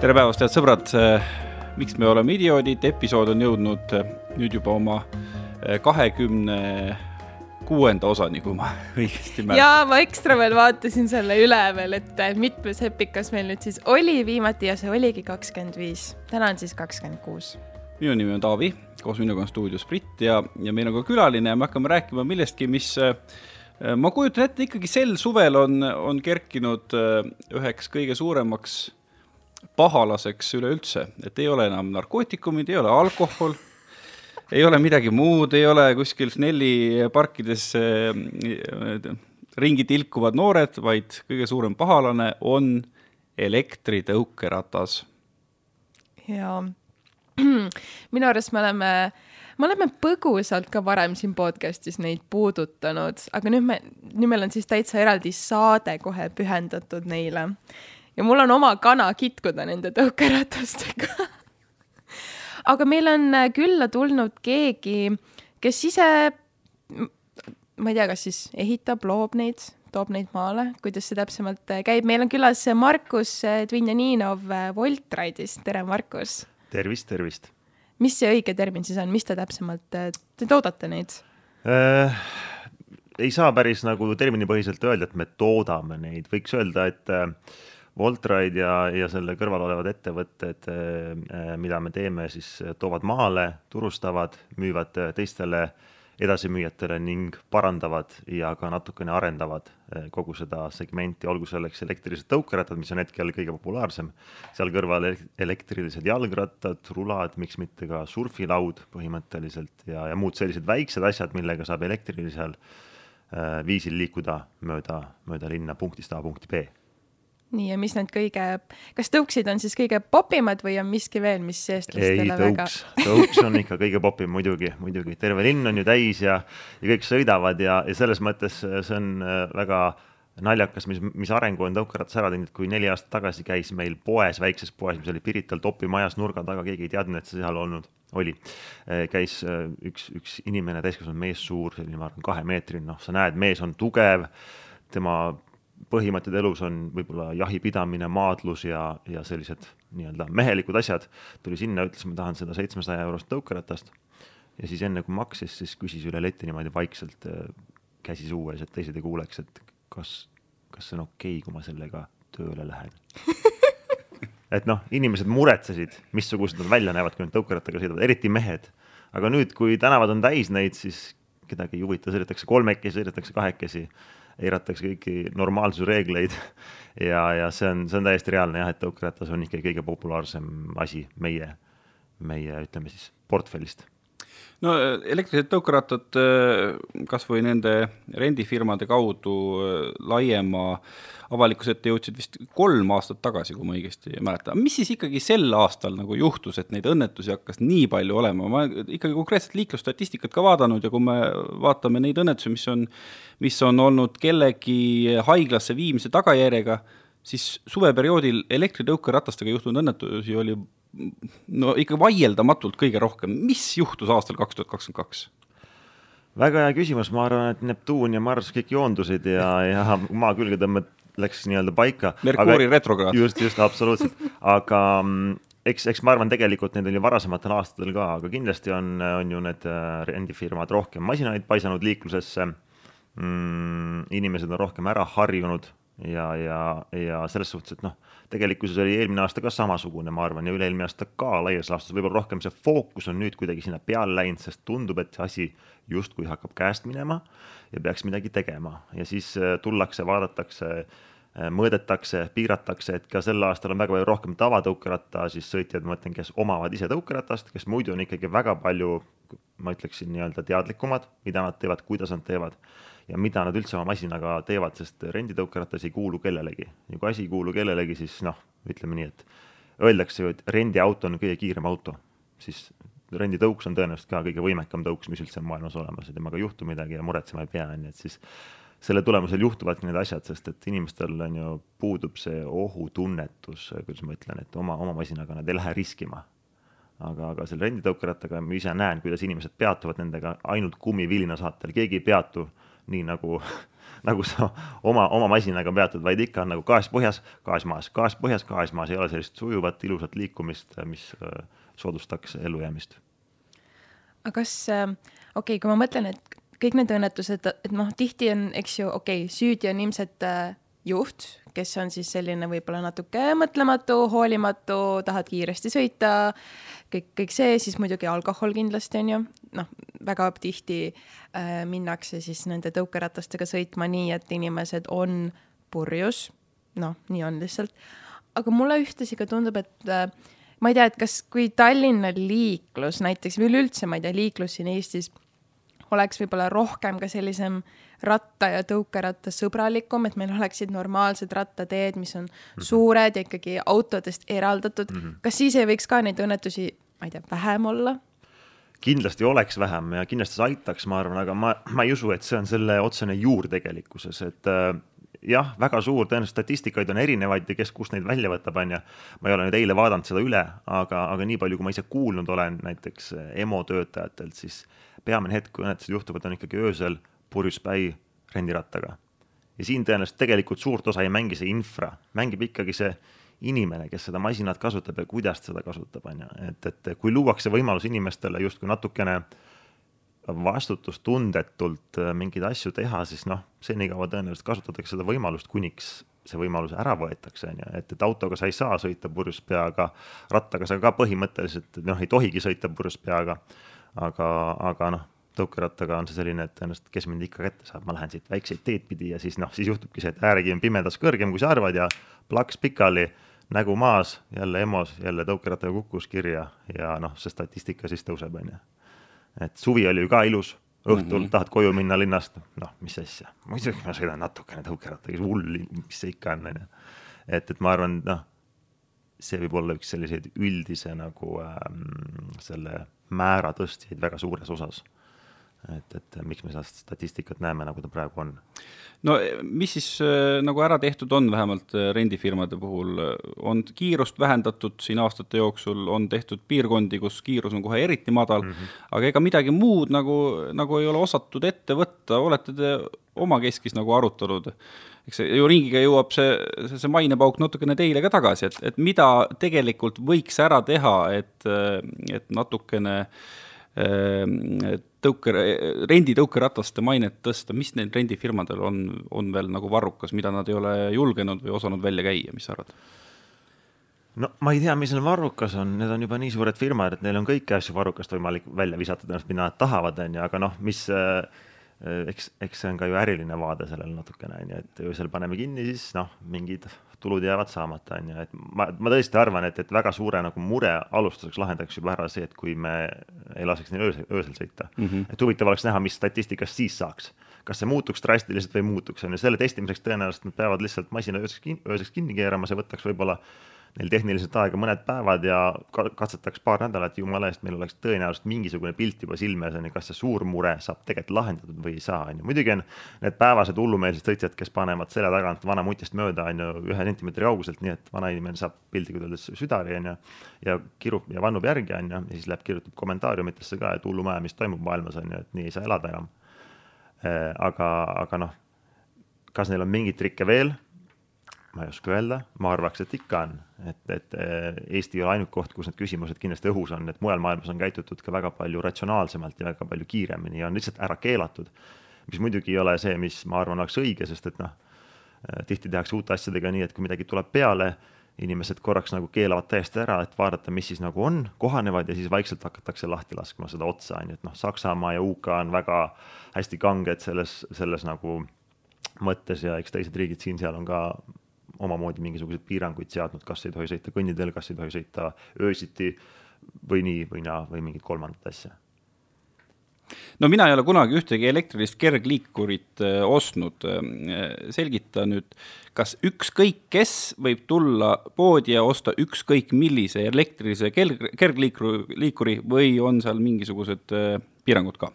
tere päevast, head sõbrad. miks me oleme idioodid, episood on jõudnud nüüd juba oma kahekümne kuuenda osani, kui ma õigesti mäletan. ja ma ekstra veel vaatasin selle üle veel, et mitmes epikas meil nüüd siis oli viimati ja see oligi kakskümmend viis. täna on siis kakskümmend kuus. minu nimi on Taavi, koos minuga on stuudios Brit ja, ja meil on ka külaline ja me hakkame rääkima millestki, mis ma kujutan ette, ikkagi sel suvel on, on kerkinud üheks kõige suuremaks pahalaseks üleüldse, et ei ole enam narkootikumid, ei ole alkohol, ei ole midagi muud, ei ole kuskil Snelli parkides äh, ringi tilkuvad noored, vaid kõige suurem pahalane on elektritõukeratas. ja minu arust me oleme, me oleme põgusalt ka varem siin podcast'is neid puudutanud, aga nüüd me, nüüd meil on siis täitsa eraldi saade kohe pühendatud neile ja mul on oma kana kitkuda nende tõukeratastega aga meil on äh, külla tulnud keegi, kes ise, ma ei tea, kas siis ehitab, loob neid, toob neid maale, kuidas see täpsemalt äh, käib. meil on külas Markus äh, Dvinjaninov Voltride'ist, tere, Markus! tervist, tervist! mis see õige termin siis on, mis te täpsemalt, te toodate neid äh,? ei saa päris nagu terminipõhiselt öelda, et me toodame neid, võiks öelda, et äh, Voltride ja, ja selle kõrval olevad ettevõtted, äh, mida me teeme, siis toovad maale, turustavad, müüvad teistele edasimüüjatele ning parandavad ja ka natukene arendavad äh, kogu seda segmenti, olgu selleks elektrilised tõukerattad, mis on hetkel kõige populaarsem, seal kõrval elektrilised jalgrattad, rulad, miks mitte ka surfilaud põhimõtteliselt ja, ja muud sellised väiksed asjad, millega saab elektrilisel äh, viisil liikuda mööda, mööda linna punktist A punkti B nii, ja mis need kõige, kas tõuksid on siis kõige popimad või on miski veel, mis eestlastele väga? tõuks on ikka kõige popim muidugi, muidugi, terve linn on ju täis ja, ja kõik sõidavad ja, ja selles mõttes see on äh, väga naljakas, mis, mis arengu on tõukeratas ära teinud, kui neli aastat tagasi käis meil poes, väikses poes, mis oli Pirital Topi majas nurga taga, keegi ei teadnud, et see seal olnud oli. Äh, käis äh, üks, üks inimene, täiskasvanud mees, suur, selline, ma arvan, kahemeetrine, noh, sa näed, mees on tugev, tema põhimõtted elus on võib-olla jahipidamine, maadlus ja, ja sellised nii-öelda mehelikud asjad, tuli sinna, ütles, ma tahan seda seitsmesaja eurost tõukeratast. Ja siis enne kui maksis, siis küsis üle leti niimoodi vaikselt äh, käsi suu ees, et teised ei kuuleks, et kas, kas see on okei okay,, kui ma sellega tööle lähen. Et noh, inimesed muretsesid, missugused nad välja näevad, kui nad tõukerattaga sõidavad, eriti mehed. aga nüüd, kui tänavad on täis neid, siis kedagi ei huvita, sõidetakse kolmekesi, sõidetakse kahekesi eiratakse kõiki normaalsuse reegleid ja, ja see on, see on täiesti reaalne jah, et tõukeratas on ikkagi kõige populaarsem asi meie, meie ütleme siis portfellist no elektrilised tõukerattad kasvõi nende rendifirmade kaudu laiema avalikkuse ette jõudsid vist kolm aastat tagasi, kui ma õigesti mäletan. mis siis ikkagi sel aastal nagu juhtus, et neid õnnetusi hakkas nii palju olema, ma ikkagi konkreetselt liiklusstatistikat ka vaadanud ja kui me vaatame neid õnnetusi, mis on, mis on olnud kellegi haiglasse viimise tagajärjega, siis suveperioodil elektritõukeratastega juhtunud õnnetusi oli no ikka vaieldamatult kõige rohkem, mis juhtus aastal kaks tuhat kakskümmend kaks? väga hea küsimus, ma arvan, et Neptuun ja Marss kõik joondusid ja, ja maa külge tõmbad, läks nii-öelda paika. Merkuuri retrograad. just, just, absoluutselt, aga mm, eks, eks ma arvan, tegelikult neid oli varasematel aastatel ka, aga kindlasti on, on ju need äh, rendifirmad rohkem masinaid paisanud liiklusesse mm,. inimesed on rohkem ära harjunud ja, ja, ja selles suhtes, et noh tegelikkuses oli eelmine aasta ka samasugune, ma arvan, ja üle-eelmine aasta ka laias laastus, võib-olla rohkem see fookus on nüüd kuidagi sinna peale läinud, sest tundub, et see asi justkui hakkab käest minema ja peaks midagi tegema. Ja siis äh, tullakse, vaadatakse äh, mõõdetakse, piiratakse, et ka sel aastal on väga palju rohkem tavatõukeratta siis sõitjaid, ma mõtlen, kes omavad ise tõukeratast, kes muidu on ikkagi väga palju, ma ütleksin nii-öelda teadlikumad, mida nad teevad, kuidas nad teevad ja mida nad üldse oma masinaga teevad, sest renditõukeratas ei kuulu kellelegi. ja kui asi ei kuulu kellelegi, siis noh, ütleme nii, et öeldakse ju, et rendiauto on kõige kiirem auto, siis renditõuks on tõenäoliselt ka kõige võimekam tõuks, mis üldse on maailmas olemas ja temaga ei juhtu midagi ja muretsema ei pea, on ju, et siis selle tulemusel juhtuvadki need asjad, sest et inimestel on ju, puudub see ohutunnetus, kuidas ma ütlen, et oma, oma masinaga nad ei lähe riskima. aga, aga selle renditõukerattaga ma ise näen, kuidas inimesed peatuvad nendega ainult kummivilina saatel, keegi ei peatu nii nagu nagu sa oma, oma masinaga peatud, vaid ikka on nagu gaas põhjas, gaas maas, gaas põhjas, gaas maas, ei ole sellist sujuvat ilusat liikumist, mis äh, soodustaks ellujäämist. aga kas, äh, okei okay,, kui ma mõtlen, et kõik need õnnetused, et noh, tihti on, eks ju, okei okay,, süüdi on ilmselt äh, juht, kes on siis selline võib-olla natuke mõtlematu, hoolimatu, tahad kiiresti sõita, kõik, kõik see, siis muidugi alkohol kindlasti on ju, noh, väga tihti äh, minnakse siis nende tõukeratastega sõitma nii, et inimesed on purjus, noh, nii on lihtsalt. aga mulle ühtlasi ka tundub, et äh, ma ei tea, et kas, kui Tallinna liiklus näiteks või üleüldse, ma ei tea, liiklus siin Eestis oleks võib-olla rohkem ka sellisem ratta- ja tõukerattasõbralikum, et meil oleksid normaalsed rattateed, mis on mm -hmm. suured ja ikkagi autodest eraldatud mm. -hmm. kas siis ei võiks ka neid õnnetusi, ma ei tea, vähem olla? kindlasti oleks vähem ja kindlasti see aitaks, ma arvan, aga ma, ma ei usu, et see on selle otsene juur tegelikkuses, et äh, jah, väga suur, tõenäoliselt statistikaid on erinevaid ja kes kust neid välja võtab, on ju. ma ei ole nüüd eile vaadanud seda üle, aga, aga nii palju, kui ma ise kuulnud olen näiteks EMO töötajatelt, siis peamine hetk, kui õnnetused juhtuvad, on ikkagi öösel purjuspäi rendirattaga. ja siin tõenäoliselt tegelikult suurt osa ei mängi see infra, mängib ikkagi see inimene, kes seda masinat kasutab ja kuidas seda kasutab, on ju, et, et kui luuakse võimalus inimestele justkui natukene vastutustundetult äh, mingeid asju teha, siis noh, senikaua tõenäoliselt kasutatakse seda võimalust, kuniks see võimalus ära võetakse, on ju, et, et autoga sa ei saa sõita purjus peaga, rattaga sa ka põhimõtteliselt noh, ei tohigi sõita purjus peaga aga, aga noh, tõukerattaga on see selline, et tõenäoliselt, kes mind ikka kätte saab, ma lähen siit väikseid teed pidi ja siis noh, siis juhtubki see, et äärekivi on pimedas kõrgem, kui sa arvad ja plaks pikali, nägu maas, jälle EMO-s, jälle tõukerattaga kukkus kirja ja noh, see statistika siis tõuseb, on ju. Et suvi oli ju ka ilus, õhtul mm -hmm. tahad koju minna linnast, noh, mis asja, muidugi ma sõidan natukene tõukerattaga, hull, mis see ikka on, on ju. et, et ma arvan, noh, see võib olla üks selliseid üldise nagu ähm, selle määra tõstjaid väga suures osas. Et, et miks me seda statistikat näeme, nagu ta praegu on. no mis siis äh, nagu ära tehtud on, vähemalt äh, rendifirmade puhul, on kiirust vähendatud siin aastate jooksul, on tehtud piirkondi, kus kiirus on kohe eriti madal mm, -hmm. aga ega midagi muud nagu, nagu ei ole osatud ette võtta, olete te omakeskis nagu arutanud eks see ju ringiga jõuab see, see, see mainepauk natukene teile ka tagasi, et, et mida tegelikult võiks ära teha, et, et natukene äh, tõuke, renditõukerataste mainet tõsta, mis neil rendifirmadel on, on veel nagu varrukas, mida nad ei ole julgenud või osanud välja käia, mis sa arvad? no ma ei tea, mis neil varrukas on, need on juba nii suured firmad, et neil on kõiki asju varrukast võimalik välja visata tõenäoliselt, mida nad tahavad, on ju, aga noh, mis Äh, eks, eks see on ka ju äriline vaade sellele natukene, on ju, et öösel paneme kinni, siis noh, mingid tulud jäävad saamata, on ju, et ma, ma tõesti arvan, et, et väga suure nagu mure alustuseks lahendaks juba ära see, et kui me ei laseks neil öösel, öösel sõita mm. -hmm. et huvitav oleks näha, mis statistikast siis saaks. kas see muutuks drastiliselt või ei muutuks, on ju, selle testimiseks tõenäoliselt nad peavad lihtsalt masina ööseks ööseks kinni keerama, see võtaks võib-olla neil tehniliselt aega mõned päevad ja katsetaks paar nädalat, jumala eest, meil oleks tõenäoliselt mingisugune pilt juba silme ees, on ju, kas see suur mure saab tegelikult lahendatud või ei saa, on ju. muidugi on need päevased hullumeelsed sõitjad, kes panevad selja tagant vana mutist mööda, on ju, ühe sentimeetri kauguselt, nii et vanainimene saab piltlikult öeldes südari, on ju, ja kirub ja vannub järgi, on ju, ja siis läheb, kirjutab kommentaariumitesse ka, et hullumaja, mis toimub maailmas, on ju, et nii ei saa elada enam. Äh, aga, aga noh, kas neil on mingeid trikke veel ma ei oska öelda, ma arvaks, et ikka on, et, et eh, Eesti ei ole ainuke koht, kus need küsimused kindlasti õhus on, et mujal maailmas on käitutud ka väga palju ratsionaalsemalt ja väga palju kiiremini ja on lihtsalt ära keelatud. mis muidugi ei ole see, mis ma arvan, oleks õige, sest et noh, eh, tihti tehakse uute asjadega nii, et kui midagi tuleb peale, inimesed korraks nagu keelavad täiesti ära, et vaadata, mis siis nagu on, kohanevad ja siis vaikselt hakatakse lahti laskma seda otsa, on ju, et noh, Saksamaa ja UK on väga hästi kanged selles, selles nagu mõttes ja eks teised riigid siin-seal on ka omamoodi mingisuguseid piiranguid seadnud, kas ei tohi sõita kõnniteel, kas ei tohi sõita öösiti või nii või naa või mingit kolmandat asja no mina ei ole kunagi ühtegi elektrilist kergliikurit äh, ostnud äh,. selgita nüüd, kas ükskõik kes võib tulla poodi ja osta ükskõik millise elektrilise kerg, kergliikuri, liikuri või on seal mingisugused äh, piirangud ka?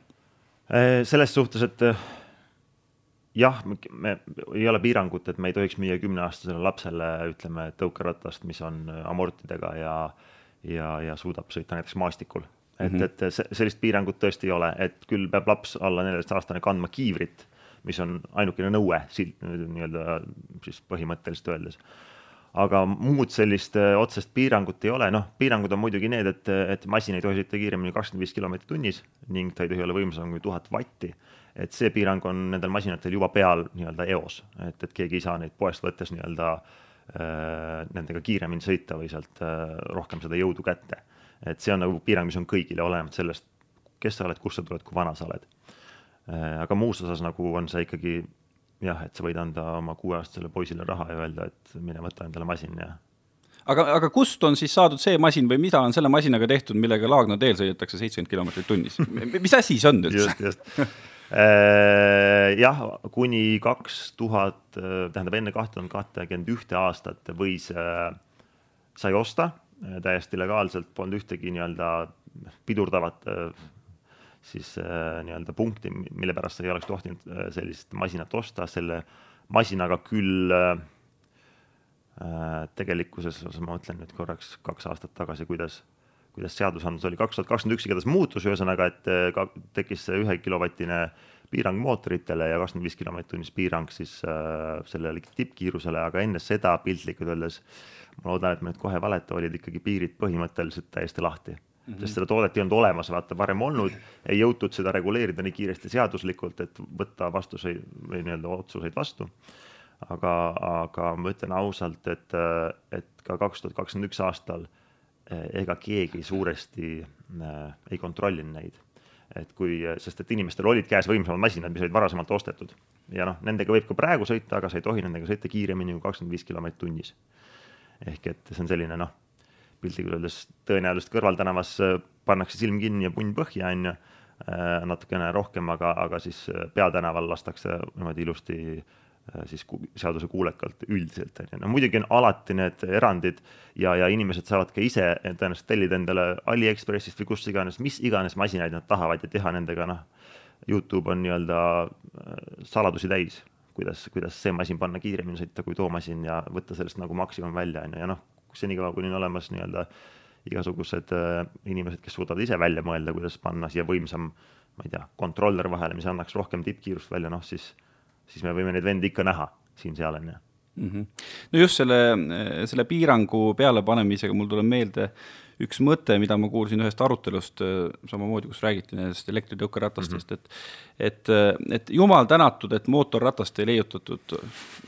Selles suhtes, et jah, me ei ole piirangut, et me ei tohiks müüa kümneaastasele lapsele, ütleme, tõukeratast, mis on äh, amortidega ja, ja, ja suudab sõita näiteks maastikul. et mm, -hmm. et sellist piirangut tõesti ei ole, et küll peab laps alla neljateistaastane kandma kiivrit, mis on ainukene nõue silt nii-öelda siis põhimõtteliselt öeldes aga muud sellist äh, otsest piirangut ei ole, noh, piirangud on muidugi need, et, et masin ei tohi sõita kiiremini kakskümmend viis kilomeetrit tunnis ning ta ei tohi olla võimsam kui tuhat vatti. Et see piirang on nendel masinatel juba peal nii-öelda eos, et, et keegi ei saa neid poest võttes nii-öelda äh, nendega kiiremini sõita või sealt äh, rohkem seda jõudu kätte. et see on nagu piirang, mis on kõigile, olenemata sellest, kes sa oled, kust sa tuled, kui vana sa oled äh,. aga muus osas nagu on see ikkagi jah, et sa võid anda oma kuueaastasele poisile raha ja öelda, et mine võta endale masin ja aga, aga kust on siis saadud see masin või mida on selle masinaga tehtud, millega Laagna teel sõidetakse seitsekümmend kilomeetrit tunnis? mis asi see on üldse? just, just jah, kuni kaks tuhat, tähendab enne kahe tuhande kahtekümmet ühte aastat võis äh,, sai osta äh, täiesti legaalselt, polnud ühtegi nii-öelda pidurdavat äh, siis äh, nii-öelda punkti, mille pärast sa ei oleks tohtinud äh, sellist masinat osta, selle masinaga küll äh, äh tegelikkuses, ma mõtlen nüüd korraks kaks aastat tagasi, kuidas, kuidas seadusandlus oli, kaks tuhat kakskümmend üks igatahes muutus, ühesõnaga, et ka tekkis see ühe kilovatine piirang mootoritele ja kakskümmend viis kilomeetrit tunnis piirang siis äh, sellele tippkiirusele, aga enne seda piltlikult öeldes ma loodan, et ma nüüd kohe ei valeta, olid ikkagi piirid põhimõtteliselt täiesti lahti Mm -hmm. sest seda toodet ei olnud olemas, vaata varem olnud, ei jõutud seda reguleerida nii kiiresti seaduslikult, et võtta vastuseid või nii-öelda otsuseid vastu. aga, aga ma ütlen ausalt, et, et ka kaks tuhat kakskümmend üks aastal eh, ega keegi suuresti äh, ei kontrollinud neid. et kui, sest et inimestel olid käes võimsamad masinad, mis olid varasemalt ostetud ja noh, nendega võib ka praegu sõita, aga sa ei tohi nendega sõita kiiremini kui kakskümmend viis kilomeetrit tunnis. ehk et see on selline noh piltlikult öeldes tõenäoliselt kõrvaltänavas äh, pannakse silm kinni ja punn põhja, on ju, natukene rohkem, aga, aga siis peatänaval lastakse niimoodi ilusti siis seaduse kuulekalt üldiselt, on ju. no muidugi on alati need erandid ja, ja inimesed saavad ka ise tõenäoliselt tellida endale Aliekspressist või kust iganes, mis iganes masinaid nad tahavad ja teha nendega, noh, Youtube on nii-öelda saladusi täis kuidas, kuidas see masin panna kiiremini sõita kui too masin ja võtta sellest nagu maksimum välja, on ju, ja noh, senikaua, kuni on olemas nii-öelda igasugused äh, inimesed, kes suudavad ise välja mõelda, kuidas panna siia võimsam, ma ei tea, kontroller vahele, mis annaks rohkem tippkiirust välja, noh siis, siis me võime neid vendi ikka näha siin-seal, on ju mm. -hmm. no just selle, selle piirangu pealepanemisega mul tuleb meelde üks mõte, mida ma kuulsin ühest arutelust samamoodi, kus räägiti nendest elektritõukeratastest mm, -hmm. et et, et jumal tänatud, et mootorratast ei leiutatud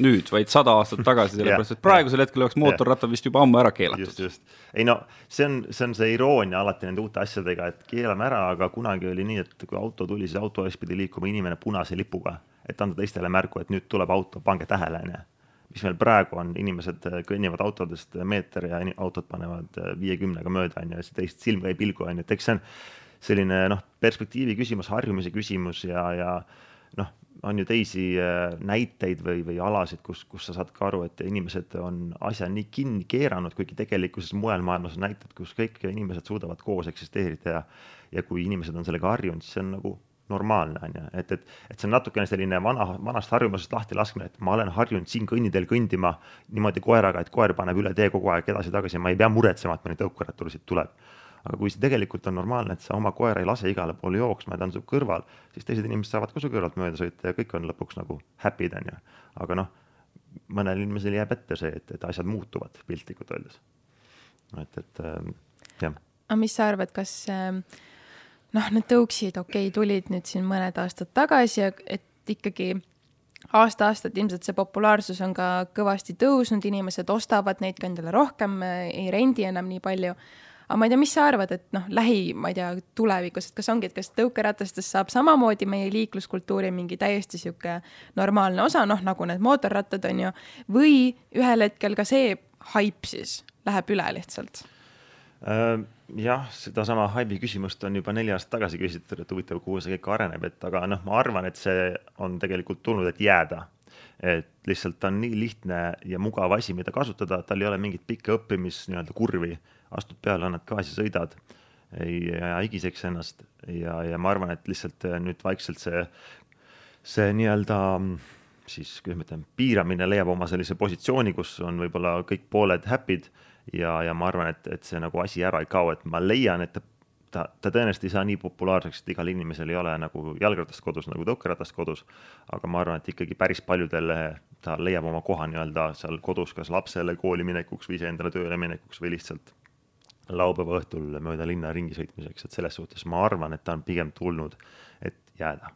nüüd, vaid sada aastat tagasi, sellepärast et praegusel hetkel oleks mootorrattad vist juba ammu ära keelatud. just, just. ei no see on, see on see iroonia alati nende uute asjadega, et keelame ära, aga kunagi oli nii, et kui auto tuli, siis auto ees pidi liikuma inimene punase lipuga, et anda teistele märku, et nüüd tuleb auto, pange tähele, onju. Mis meil praegu on, inimesed kõnnivad autodest meeter ja autod panevad viiekümnega mööda, on ju, ja teist silm ei pilgu, on ju, et eks see on selline noh, perspektiivi küsimus, harjumise küsimus ja, ja noh, on ju teisi äh, näiteid või, või alasid, kus, kus sa saad ka aru, et inimesed on asja nii kinni keeranud, kuigi tegelikkuses mujal maailmas on näited, kus kõik inimesed suudavad koos eksisteerida ja ja kui inimesed on sellega harjunud, siis see on nagu normaalne, on ju, et, et, et see on natukene selline vana, vanast harjumusest lahti laskmine, et ma olen harjunud siin kõnniteel kõndima niimoodi koeraga, et koer paneb üle tee kogu aeg edasi-tagasi ma ei pea muretsema, et mõni tõukeratur siit tuleb. aga kui see tegelikult on normaalne, et sa oma koera ei lase igale poole jooksma ja ta on su kõrval, siis teised inimesed saavad ka su kõrvalt mööda sõita ja kõik on lõpuks nagu happy'd, on ju. aga noh, mõnel inimesel jääb ette see, et, et asjad muutuvad piltlikult öeldes. et, et jah. aga mis sa arvad, kas äh noh, need tõuksid, okei okay,, tulid nüüd siin mõned aastad tagasi, et ikkagi aasta-aastalt ilmselt see populaarsus on ka kõvasti tõusnud, inimesed ostavad neid ka endale rohkem, ei rendi enam nii palju. aga ma ei tea, mis sa arvad, et noh, lähi, ma ei tea, tulevikus, et kas ongi, et kas tõukeratastest saab samamoodi meie liikluskultuuri mingi täiesti sihuke normaalne osa, noh nagu need mootorrattad on ju, või ühel hetkel ka see haip siis läheb üle lihtsalt? Jah, sedasama Haibi küsimust on juba neli aastat tagasi küsitud, et huvitav, kuhu see kõik areneb, et aga noh, ma arvan, et see on tegelikult tulnud, et jääda. et lihtsalt ta on nii lihtne ja mugav asi, mida kasutada, tal ei ole mingit pikka õppimis nii-öelda kurvi, astud peale, annad gaasi, sõidad, ei higiseks ennast. Ja, ja ma arvan, et lihtsalt nüüd vaikselt see, see nii-öelda siis, kuidas ma ütlen, piiramine leiab oma sellise positsiooni, kus on võib-olla kõik pooled happy'd ja, ja ma arvan, et, et see nagu asi ära ei kao, et ma leian, et ta, ta tõenäoliselt ei saa nii populaarseks, et igal inimesel ei ole nagu jalgratast kodus nagu tõukeratast kodus. aga ma arvan, et ikkagi päris paljudele ta leiab oma koha nii-öelda seal kodus, kas lapsele kooli minekuks või iseendale tööle minekuks või lihtsalt laupäeva õhtul mööda linna ringi sõitmiseks, et selles suhtes ma arvan, et ta on pigem tulnud, et jääda.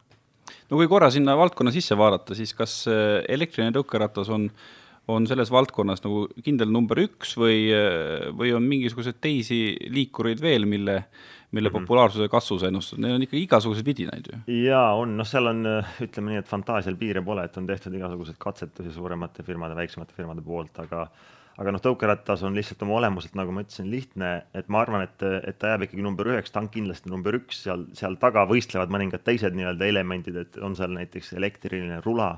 no kui korra sinna valdkonna sisse vaadata, siis kas äh, elektriline tõukeratas on on selles valdkonnas nagu kindel number üks või, või on mingisuguseid teisi liikureid veel, mille, mille mm -hmm. populaarsuse kasvu sa ennustad, neil on ikka igasuguseid vidinaid ju. jaa, on, noh, seal on, ütleme nii, et fantaasial piire pole, et on tehtud igasuguseid katsetusi suuremate firmade, väiksemate firmade poolt, aga aga noh, tõukeratas on lihtsalt oma olemuselt, nagu ma ütlesin, lihtne, et ma arvan, et, et ta jääb ikkagi number üheks, ta on kindlasti number üks, seal, seal taga võistlevad mõningad teised nii-öelda elemendid, et on seal näiteks elektriline rula,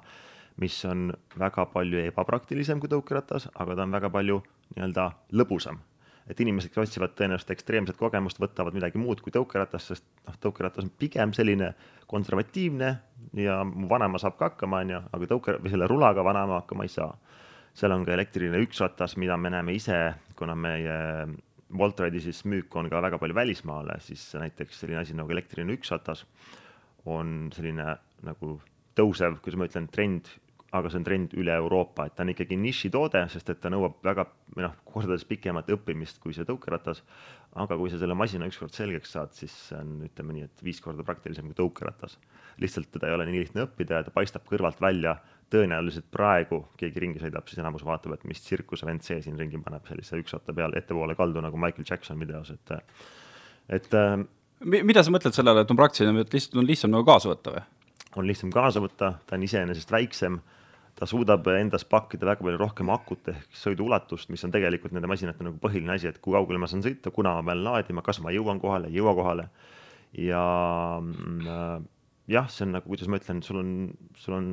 mis on väga palju ebapraktilisem kui tõukeratas, aga ta on väga palju nii-öelda lõbusam et inimesed, kes otsivad tõenäoliselt ekstreemset kogemust, võtavad midagi muud kui tõukeratas, sest noh, tõukeratas on pigem selline konservatiivne ja mu vanaema saab ka hakkama, on ju, aga tõuke või selle rulaga vanaema hakkama ei saa. seal on ka elektriline üksratas, mida me näeme ise, kuna meie Woltridi siis müük on ka väga palju välismaale, siis näiteks selline asi nagu elektriline üksratas on selline nagu tõusev, kuidas ma ütlen, trend aga see on trend üle Euroopa, et ta on ikkagi nišitoode, sest et ta nõuab väga või noh, kordades pikemat õppimist kui see tõukeratas. aga kui sa selle masina ükskord selgeks saad, siis see on, ütleme nii, et viis korda praktilisem kui tõukeratas. lihtsalt teda ei ole nii lihtne õppida ja ta paistab kõrvalt välja. tõenäoliselt praegu keegi ringi sõidab, siis enamus vaatab, et mis tsirkuse vend see siin ringi paneb sellise üksratta peal ettepoole kaldu nagu Michael Jackson videos, et, et. Äh, mida sa mõtled sellele, et on praktiline, et lihtsalt on lihtsam nagu kaasa võtta või? on lihtsam kaasa võtta, ta on iseenesest väiksem ta suudab endas pakkida väga palju rohkem akut ehk sõiduulatust, mis on tegelikult nende masinate nagu põhiline asi, et kui kaugele ma saan sõita, kuna ma pean laadima, kas ma jõuan kohale, ei jõua kohale. ja äh, jah, see on nagu, kuidas ma ütlen, sul on, sul on,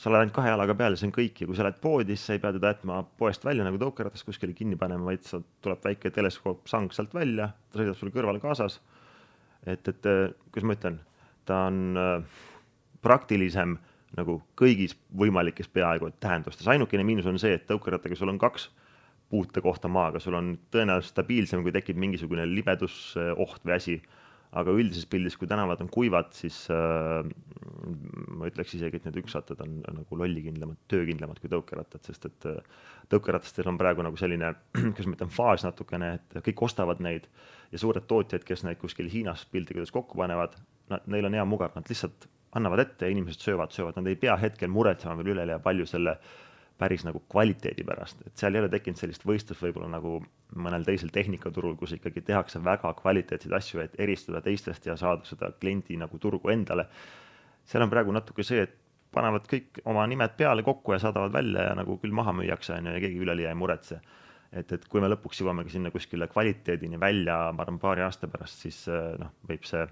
sa oled ainult kahe jalaga peal ja see on kõik ja kui sa lähed poodi, siis sa ei pea teda jätma poest välja nagu tõukeratas kuskile kinni panema, vaid sa, tuleb väike teleskoop, sang sealt välja, ta sõidab sul kõrval kaasas. et, et äh, kuidas ma ütlen, ta on äh, praktilisem nagu kõigis võimalikes peaaegu tähendustes, ainukene miinus on see, et tõukerattaga sul on kaks puutekohta maaga, sul on tõenäoliselt stabiilsem, kui tekib mingisugune libedusoht või asi. aga üldises pildis, kui tänavad on kuivad, siis äh, ma ütleks isegi, et need üksattad on, on nagu lollikindlamad, töökindlamad kui tõukerattad, sest et äh, tõukeratastel on praegu nagu selline, kuidas ma ütlen, faas natukene, et kõik ostavad neid. Ja suured tootjad, kes neid kuskil Hiinas piltlikult kokku panevad, nad, neil on hea mugav, nad lihtsalt annavad ette ja inimesed söövad, söövad, nad ei pea hetkel muretsema veel üleliia palju selle päris nagu kvaliteedi pärast, et seal ei ole tekkinud sellist võistlust võib-olla nagu mõnel teisel tehnikaturul, kus ikkagi tehakse väga kvaliteetseid asju, et eristuda teistest ja saada seda kliendi nagu turgu endale. seal on praegu natuke see, et panevad kõik oma nimed peale kokku ja saadavad välja ja nagu küll maha müüakse, on ju, ja keegi üleliia ei muretse. et, et kui me lõpuks jõuamegi sinna kuskile kvaliteedini välja, ma arvan, paari aasta pärast, siis noh, võib see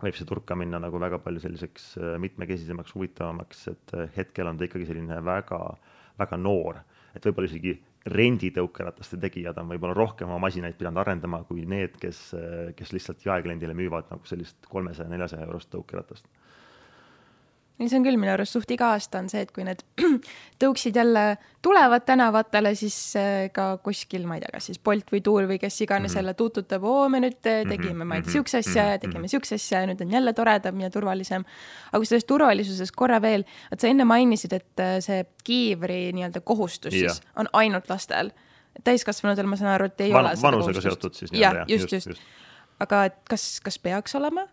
võib see turg ka minna nagu väga palju selliseks äh, mitmekesisemaks, huvitavamaks, et äh, hetkel on ta ikkagi selline väga, väga noor, et võib-olla isegi renditõukerataste tegijad on võib-olla rohkem oma masinaid pidanud arendama kui need, kes, äh, kes lihtsalt jaekliendile müüvad nagu sellist kolmesaja, neljasaja eurost tõukeratast see on küll minu arust suht iga aasta on see, et kui need tõuksid jälle tulevad tänavatele, siis äh, ka kuskil, ma ei tea, kas siis Bolt või Tuul või kes iganes mm -hmm. jälle tuututab, oo, me nüüd äh, mhm, tegime, ma ei tea, mhm, siukse asja ja mhm, tegime siukse asja ja nüüd on jälle toredam ja turvalisem. aga kui sellest turvalisusest korra veel, et sa enne mainisid, et äh, see kiivri nii-öelda kohustus ja. siis on ainult lastel. täiskasvanutel ma saan aru, et ei Van, ole seda vanusega seotud siis nii-öelda jah? just, just, just.. aga et kas, kas peaks olema?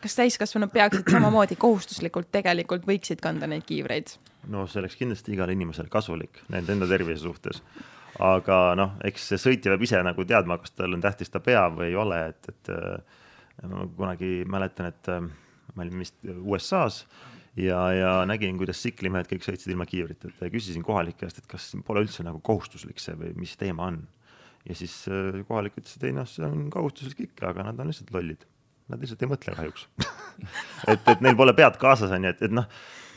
Kas täiskasvanud peaksid samamoodi kohustuslikult tegelikult võiksid kanda neid kiivreid? no see oleks kindlasti igale inimesele kasulik nende enda tervise suhtes. aga noh, eks see sõitja peab ise nagu teadma, kas tal on tähtis, ta peab või ei ole, et, et äh, ma kunagi mäletan, et äh, ma olin vist USA-s ja, ja nägin, kuidas tsiklimehed kõik sõitsid ilma kiivriteta ja küsisin kohalike käest, et kas pole üldse nagu kohustuslik see või mis teema on. ja siis äh, kohalik ütles, et ei noh, see on kohustuslik ikka, aga nad on lihtsalt lollid nad lihtsalt ei mõtle kahjuks. Et, et neil pole pead kaasas, on ju, et, et noh,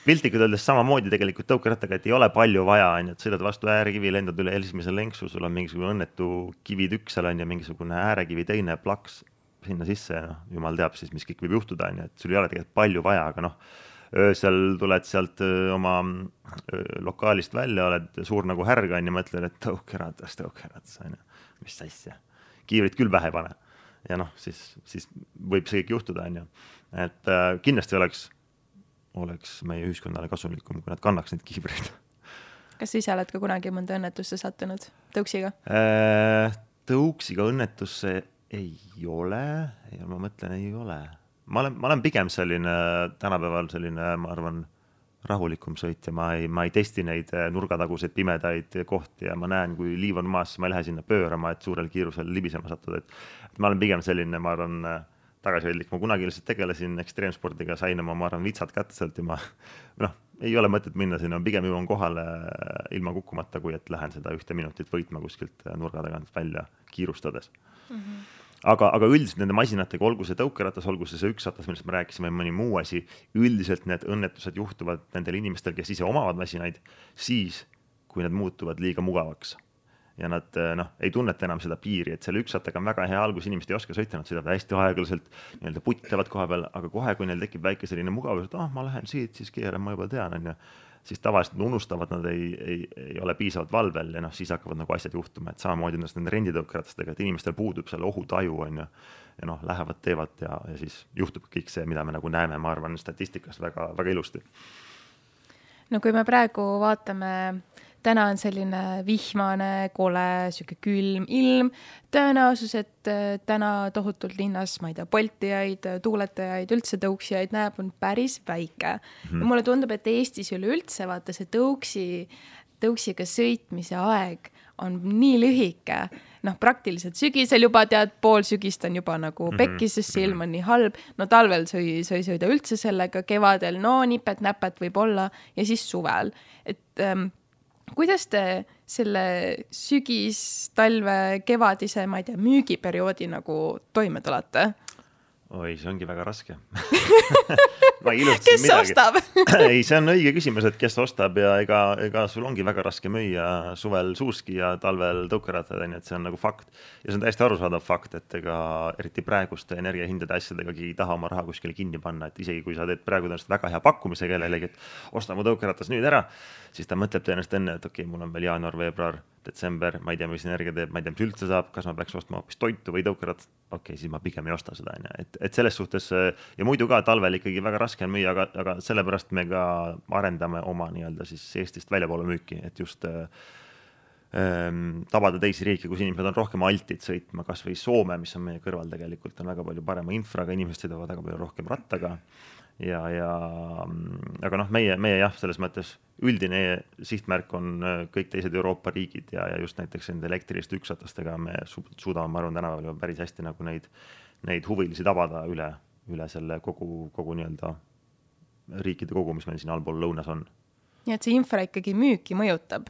piltlikult öeldes samamoodi tegelikult tõukerattaga, et ei ole palju vaja, on ju, et sõidad vastu äärekivi, lendad üle esimese lenksu, sul on mingisugune õnnetu kivitükk seal on ju, mingisugune äärekivi teine plaks sinna sisse noh, jumal teab siis, mis kõik võib juhtuda, on ju, et sul ei ole tegelikult palju vaja, aga noh, öösel tuled sealt oma lokaalist välja, oled suur nagu härg on ju, mõtled, et tõukeratas, tõukeratas on ju, mis asja, kiivrit küll pähe ei pane ja noh, siis, siis võib see kõik juhtuda, on ju. et äh, kindlasti oleks, oleks meie ühiskonnale kasulikum, kui nad kannaks neid kiivreid kas sa ise oled ka kunagi mõnda õnnetusse sattunud tõuksiga äh,? tõuksiga õnnetusse ei ole, ma mõtlen, ei ole. ma olen, ma olen pigem selline tänapäeval selline, ma arvan rahulikum sõitja, ma ei, ma ei testi neid äh, nurgataguseid pimedaid kohti ja ma näen, kui liiv on maas, ma ei lähe sinna pöörama, et suurel kiirusel libisema sattuda, et ma olen pigem selline, ma arvan, äh, tagasihoidlik, ma kunagi lihtsalt tegelesin ekstreemspordiga, sain oma, ma arvan, vitsad kätte sealt ja ma noh, ei ole mõtet minna sinna, pigem jõuan kohale äh, ilma kukkumata, kui et lähen seda ühte minutit võitma kuskilt nurga tagant välja kiirustades. Mm. -hmm aga, aga üldiselt nende masinatega, olgu see tõukeratas, olgu see see üksatas, millest me rääkisime, mõni muu asi, üldiselt need õnnetused juhtuvad nendel inimestel, kes ise omavad masinaid, siis kui need muutuvad liiga mugavaks. Ja nad noh, ei tunneta enam seda piiri, et selle üksattaga on väga hea algus, inimesed ei oska sõita, nad sõidavad hästi aeglaselt, nii-öelda putitavad koha peal, aga kohe, kui neil tekib väike selline mugavus, et ah ma lähen siit, siis keeran, ma juba tean, on ju siis tavaliselt nad unustavad, nad ei, ei, ei ole piisavalt valvel ja noh, siis hakkavad nagu asjad juhtuma, et samamoodi on nende renditõukeratastega, et inimestel puudub seal ohutaju, on ju. ja noh, lähevad, teevad ja, ja siis juhtub kõik see, mida me nagu näeme, ma arvan, statistikas väga, väga ilusti. no kui me praegu vaatame täna on selline vihmane, kole, sihuke külm ilm. tõenäosus, et äh, täna tohutult linnas, ma ei tea, poltijaid, tuuletajaid, üldse tõuksijaid näeb, on päris väike mm. -hmm. mulle tundub, et Eestis üleüldse vaata see tõuksi, tõuksiga sõitmise aeg on nii lühike noh, praktiliselt sügisel juba tead, pool sügist on juba nagu mhm. pekkis, sest see ilm on nii halb. no talvel sa ei, sa ei sõida üldse sellega, kevadel no nipet-näpet võib-olla ja siis suvel, et ähm, kuidas te selle sügis, talve, kevadise, ma ei tea, müügiperioodi nagu toime tulete? oi, see ongi väga raske kes midagi. ostab ei, see on õige küsimus, et kes ostab ja ega, ega sul ongi väga raske müüa suvel suuski ja talvel tõukerattaid, onju, et see on nagu fakt. ja see on täiesti arusaadav fakt, et ega eriti praeguste energiahindade asjadega keegi ei taha oma raha kuskile kinni panna, et isegi kui sa teed praegu tõenäoliselt väga hea pakkumise kellelegi, et osta mu tõukeratas nüüd ära, siis ta mõtleb tõenäoliselt enne, et okei okay,, mul on veel jaanuar, veebruar detsember, ma ei tea, mis energia teeb, ma ei tea, mis üldse saab, kas ma peaks ostma hoopis toitu või tõukeratast, okei okay,, siis ma pigem ei osta seda, on ju, et, et selles suhtes ja muidu ka talvel ikkagi väga raske on müüa, aga, aga sellepärast me ka arendame oma nii-öelda siis Eestist väljapoole müüki, et just ähm, tabada teisi riike, kus inimesed on rohkem altid sõitma, kasvõi Soome, mis on meie kõrval tegelikult, on väga palju parema infraga, inimesed sõidavad väga palju rohkem rattaga. Ja, ja aga noh, meie, meie jah, selles mõttes üldine sihtmärk on äh, kõik teised Euroopa riigid ja, ja just näiteks nende elektriliste ükssatastega me suudame, ma arvan, tänapäeval juba päris hästi nagu neid, neid huvilisi tabada üle, üle selle kogu, kogu nii-öelda riikide kogu, mis meil siin allpool lõunas on. nii et see infra ikkagi müüki mõjutab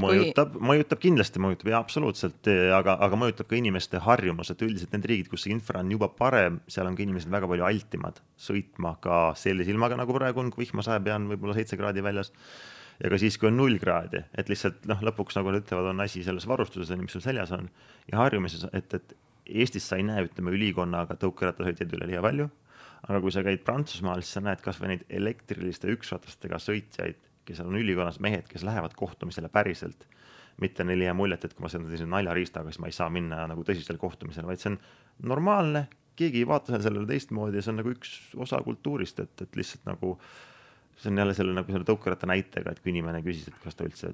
mõjutab kui..., mõjutab kindlasti, mõjutab ja absoluutselt, aga, aga mõjutab ka inimeste harjumused, üldiselt need riigid, kus see infra on juba parem, seal on ka inimesed väga palju altimad sõitma ka sellise ilmaga, nagu praegu on, kui vihma sajab ja on võib-olla seitse kraadi väljas. ja ka siis, kui on null kraadi, et lihtsalt noh, lõpuks nagu nad ütlevad, on asi selles varustuses, mis sul seljas on ja harjumises, et, et Eestis sa ei näe, ütleme ülikonnaga tõukerattasõitjaid üle liiga palju. aga kui sa käid Prantsusmaal, siis sa näed kasvõi neid elektriliste üksratastega sõitjaid kes on ülikonnas mehed, kes lähevad kohtumisele päriselt. mitte neil ei jää muljet, et kui ma sõidan sellise naljariistaga, siis ma ei saa minna nagu tõsisele kohtumisele, vaid see on normaalne, keegi ei vaata sellele teistmoodi ja see on nagu üks osa kultuurist, et, et lihtsalt nagu see on jälle selle nagu selle tõukeratta näitega, et kui inimene küsis, et kas ta üldse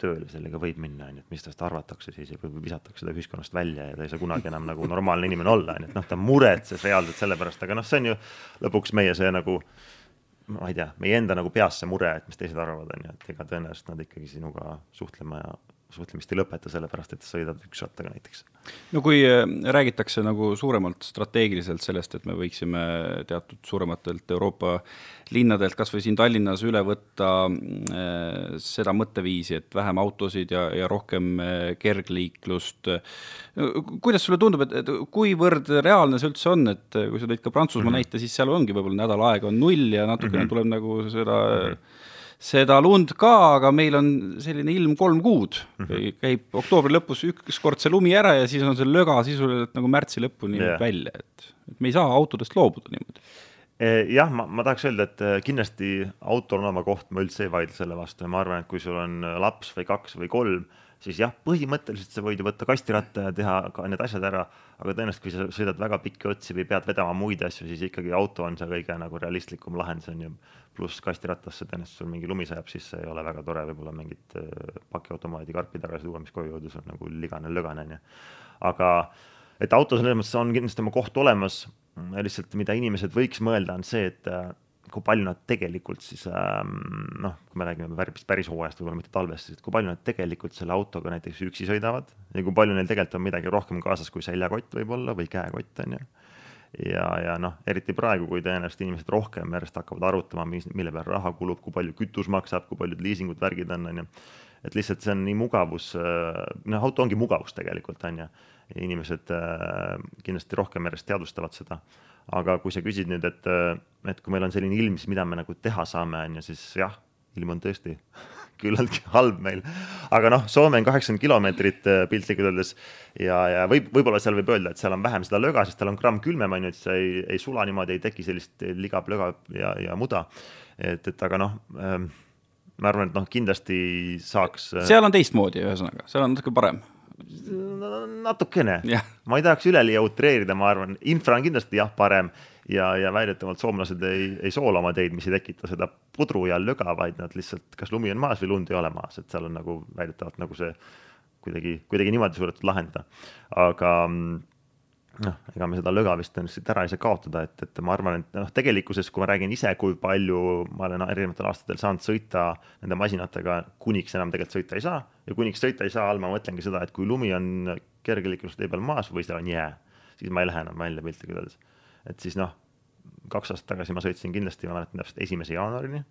tööle sellega võib minna, on ju, et mis tast arvatakse siis ja visatakse ta ühiskonnast välja ja ta ei saa kunagi enam nagu normaalne inimene olla, on ju, et noh, ta muretses reaalselt selle pärast, aga noh, see on ju lõpuks meie see nagu ma ei tea, meie enda nagu peas see mure, et mis teised arvavad, on ju, et ega tõenäoliselt nad ikkagi sinuga suhtlema ja suhtlemist ei lõpeta, sellepärast et sõidad ükssõttaga näiteks. no kui äh, räägitakse nagu suuremalt strateegiliselt sellest, et me võiksime teatud suurematelt Euroopa linnadelt, kas või siin Tallinnas üle võtta äh, seda mõtteviisi, et vähem autosid ja, ja rohkem äh, kergliiklust. kuidas sulle tundub, et, et kuivõrd reaalne see üldse on, et kui sa tõid ka Prantsusmaa mm -hmm. näite, siis seal ongi võib-olla nädal aega on null ja natukene mm -hmm. tuleb nagu seda mm -hmm seda lund ka, aga meil on selline ilm kolm kuud mm. -hmm. käib oktoobri lõpus ükskord see lumi ära ja siis on see löga sisuliselt nagu märtsi lõpuni yeah. välja, et, et me ei saa autodest loobuda niimoodi Eh, jah, ma, ma tahaks öelda, et eh, kindlasti autol on oma koht, ma üldse ei vaidle selle vastu ja ma arvan, et kui sul on eh, laps või kaks või kolm, siis jah, põhimõtteliselt sa võid ju võtta kastiratta ja teha ka need asjad ära, aga tõenäoliselt, kui sa sõidad väga pikki otsi või pead vedama muid asju, siis ikkagi auto on see kõige nagu realistlikum lahendus on ju. pluss kastirattasse tõenäoliselt sul mingi lumi sajab sisse, ei ole väga tore võib-olla mingit pakiautomaadi karpi tagasi tuua, mis koju jõudes on nagu ligane lögane on ju. aga et autos selles mõttes on kindlasti oma koht olemas lihtsalt, mida inimesed võiks mõelda, on see, et äh, kui palju nad tegelikult siis ähm, noh, kui me räägime päris, päris hooajast, võib-olla mitte talvest, siis kui palju nad tegelikult selle autoga näiteks üksi sõidavad ja kui palju neil tegelikult on midagi rohkem kaasas kui seljakott võib-olla või käekott on ju. Ja, ja noh, eriti praegu, kui tõenäoliselt inimesed rohkem järjest hakkavad arutama, mis, mille peale raha kulub, kui palju kütus maksab, kui paljud liisingud, värgid on, on ju. et lihtsalt see on nii mugavus, äh, noh, auto ongi mugavus tegelikult on ju inimesed äh, kindlasti rohkem järjest teadvustavad seda. aga kui sa küsid nüüd, et, äh, et kui meil on selline ilm, siis mida me nagu teha saame, on ju, siis jah, ilm on tõesti küllaltki halb meil. aga noh, Soome on kaheksakümmend kilomeetrit äh, piltlikult öeldes ja, ja võib, võib-olla seal võib öelda, et seal on vähem seda löga, sest tal on gramm külmem, on ju, et see ei, ei sula niimoodi, ei teki sellist ligab-löga ja, ja muda. et, et aga noh ähm, ma arvan, et noh, kindlasti saaks. seal on teistmoodi, ühesõnaga, seal on natuke parem natukene ma ei tahaks üleliia utreerida, ma arvan, infra on kindlasti jah, parem ja, ja väidetavalt soomlased ei, ei soola oma teid, mis ei tekita seda pudru ja löga, vaid nad lihtsalt, kas lumi on maas või lund ei ole maas, et seal on nagu väidetavalt nagu see kuidagi, kuidagi niimoodi suudetud lahendada. aga noh, ega me seda löga vist tõenäoliselt ära ei saa kaotada, et, et ma arvan, et noh, tegelikkuses, kui ma räägin ise, kui palju ma olen erinevatel aastatel saanud sõita nende masinatega, kuniks enam tegelikult sõita ei saa ja kuniks sõita ei saa all, ma mõtlengi seda, et kui lumi on kergeliiklustee peal maas või seal on jää, siis ma ei lähe enam välja piltlikult öeldes. Et siis noh, kaks aastat tagasi ma sõitsin kindlasti, ma mäletan täpselt esimese jaanuarini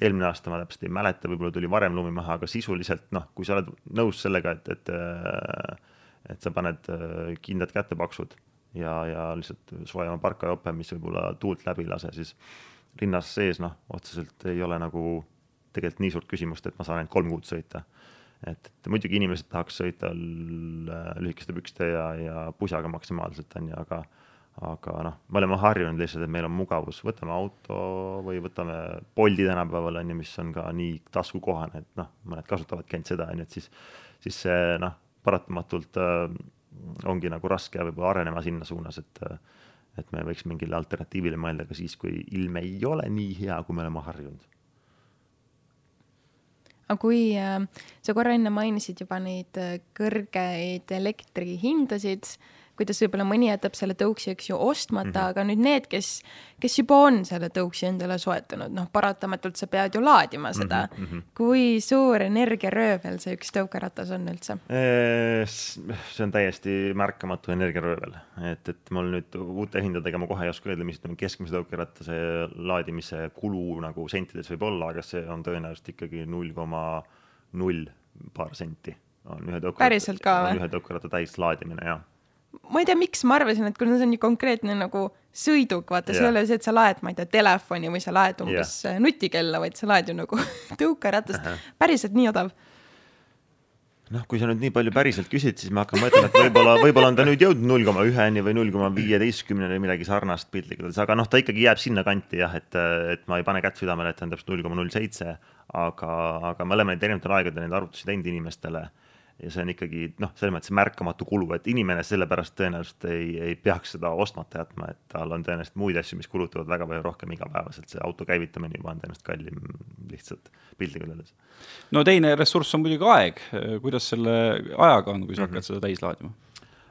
eelmine aasta ma täpselt ei mäleta, võib-olla tuli varem lumi maha, aga sisuliselt noh, kui sa oled nõus sellega, et, et et sa paned äh, kindad kätepaksud ja, ja lihtsalt soojama parkajope, mis võib-olla tuult läbi ei lase, siis linnas sees noh, otseselt ei ole nagu tegelikult nii suurt küsimust, et ma saan ainult kolm kuud sõita. et, et muidugi inimesed tahaks sõita lühikeste pükste ja, ja pusaga maksimaalselt, on ju, aga aga noh, me oleme harjunud lihtsalt, et meil on mugavus, võtame auto või võtame Bolti tänapäeval on ju, mis on ka nii taskukohane, et noh, mõned kasutavadki ainult seda, on ju, et siis, siis see noh, paratamatult äh, ongi nagu raske võib-olla arenema sinna suunas, et äh, et me võiks mingile alternatiivile mõelda ka siis, kui ilm ei ole nii hea, kui me oleme harjunud. aga kui äh, sa korra enne mainisid juba neid äh, kõrgeid elektrihindasid kuidas võib-olla mõni jätab selle tõuksi, eks ju, ostmata mm, -hmm. aga nüüd need, kes, kes juba on selle tõuksi endale soetanud, noh, paratamatult sa pead ju laadima seda mm. -hmm. kui suur energiaröövel see üks tõukeratas on üldse? see on täiesti märkamatu energiaröövel, et, et mul nüüd uute hindadega ma kohe ei oska öelda, mis ütleme, keskmise tõukeratase laadimise kulu nagu sentides võib olla, aga see on tõenäoliselt ikkagi null koma null paar senti on ühe tõukeratta. ühe tõukeratta täislaadimine, jah ma ei tea, miks ma arvasin, et kuna see on nii konkreetne nagu sõiduk, vaata yeah., see ei ole see, et sa laed, ma ei tea, telefoni või sa laed umbes yeah. nutikella, vaid sa laed ju nagu tõukeratast uh. -huh. päriselt nii odav? noh, kui sa nüüd nii palju päriselt küsid, siis ma hakkan mõtlema, et võib-olla, võib-olla on ta nüüd jõudnud null koma üheni või null koma viieteistkümneni või midagi sarnast piltlikult öeldes, aga noh, ta ikkagi jääb sinnakanti jah, et, et ma ei pane kätt südamele, et ta on täpselt null koma null seitse, aga, aga me oleme neid erinevatel aegadel neid arvutusi teinud inimestele ja see on ikkagi noh, selles mõttes märkamatu kulu, et inimene sellepärast tõenäoliselt ei, ei peaks seda ostmata jätma, et tal on tõenäoliselt muid asju, mis kulutavad väga palju rohkem igapäevaselt, see auto käivitamine juba on tõenäoliselt kallim lihtsalt piltlikult öeldes. no teine ressurss on muidugi aeg, kuidas selle ajaga on, kui sa mm -hmm. hakkad seda täis laadima?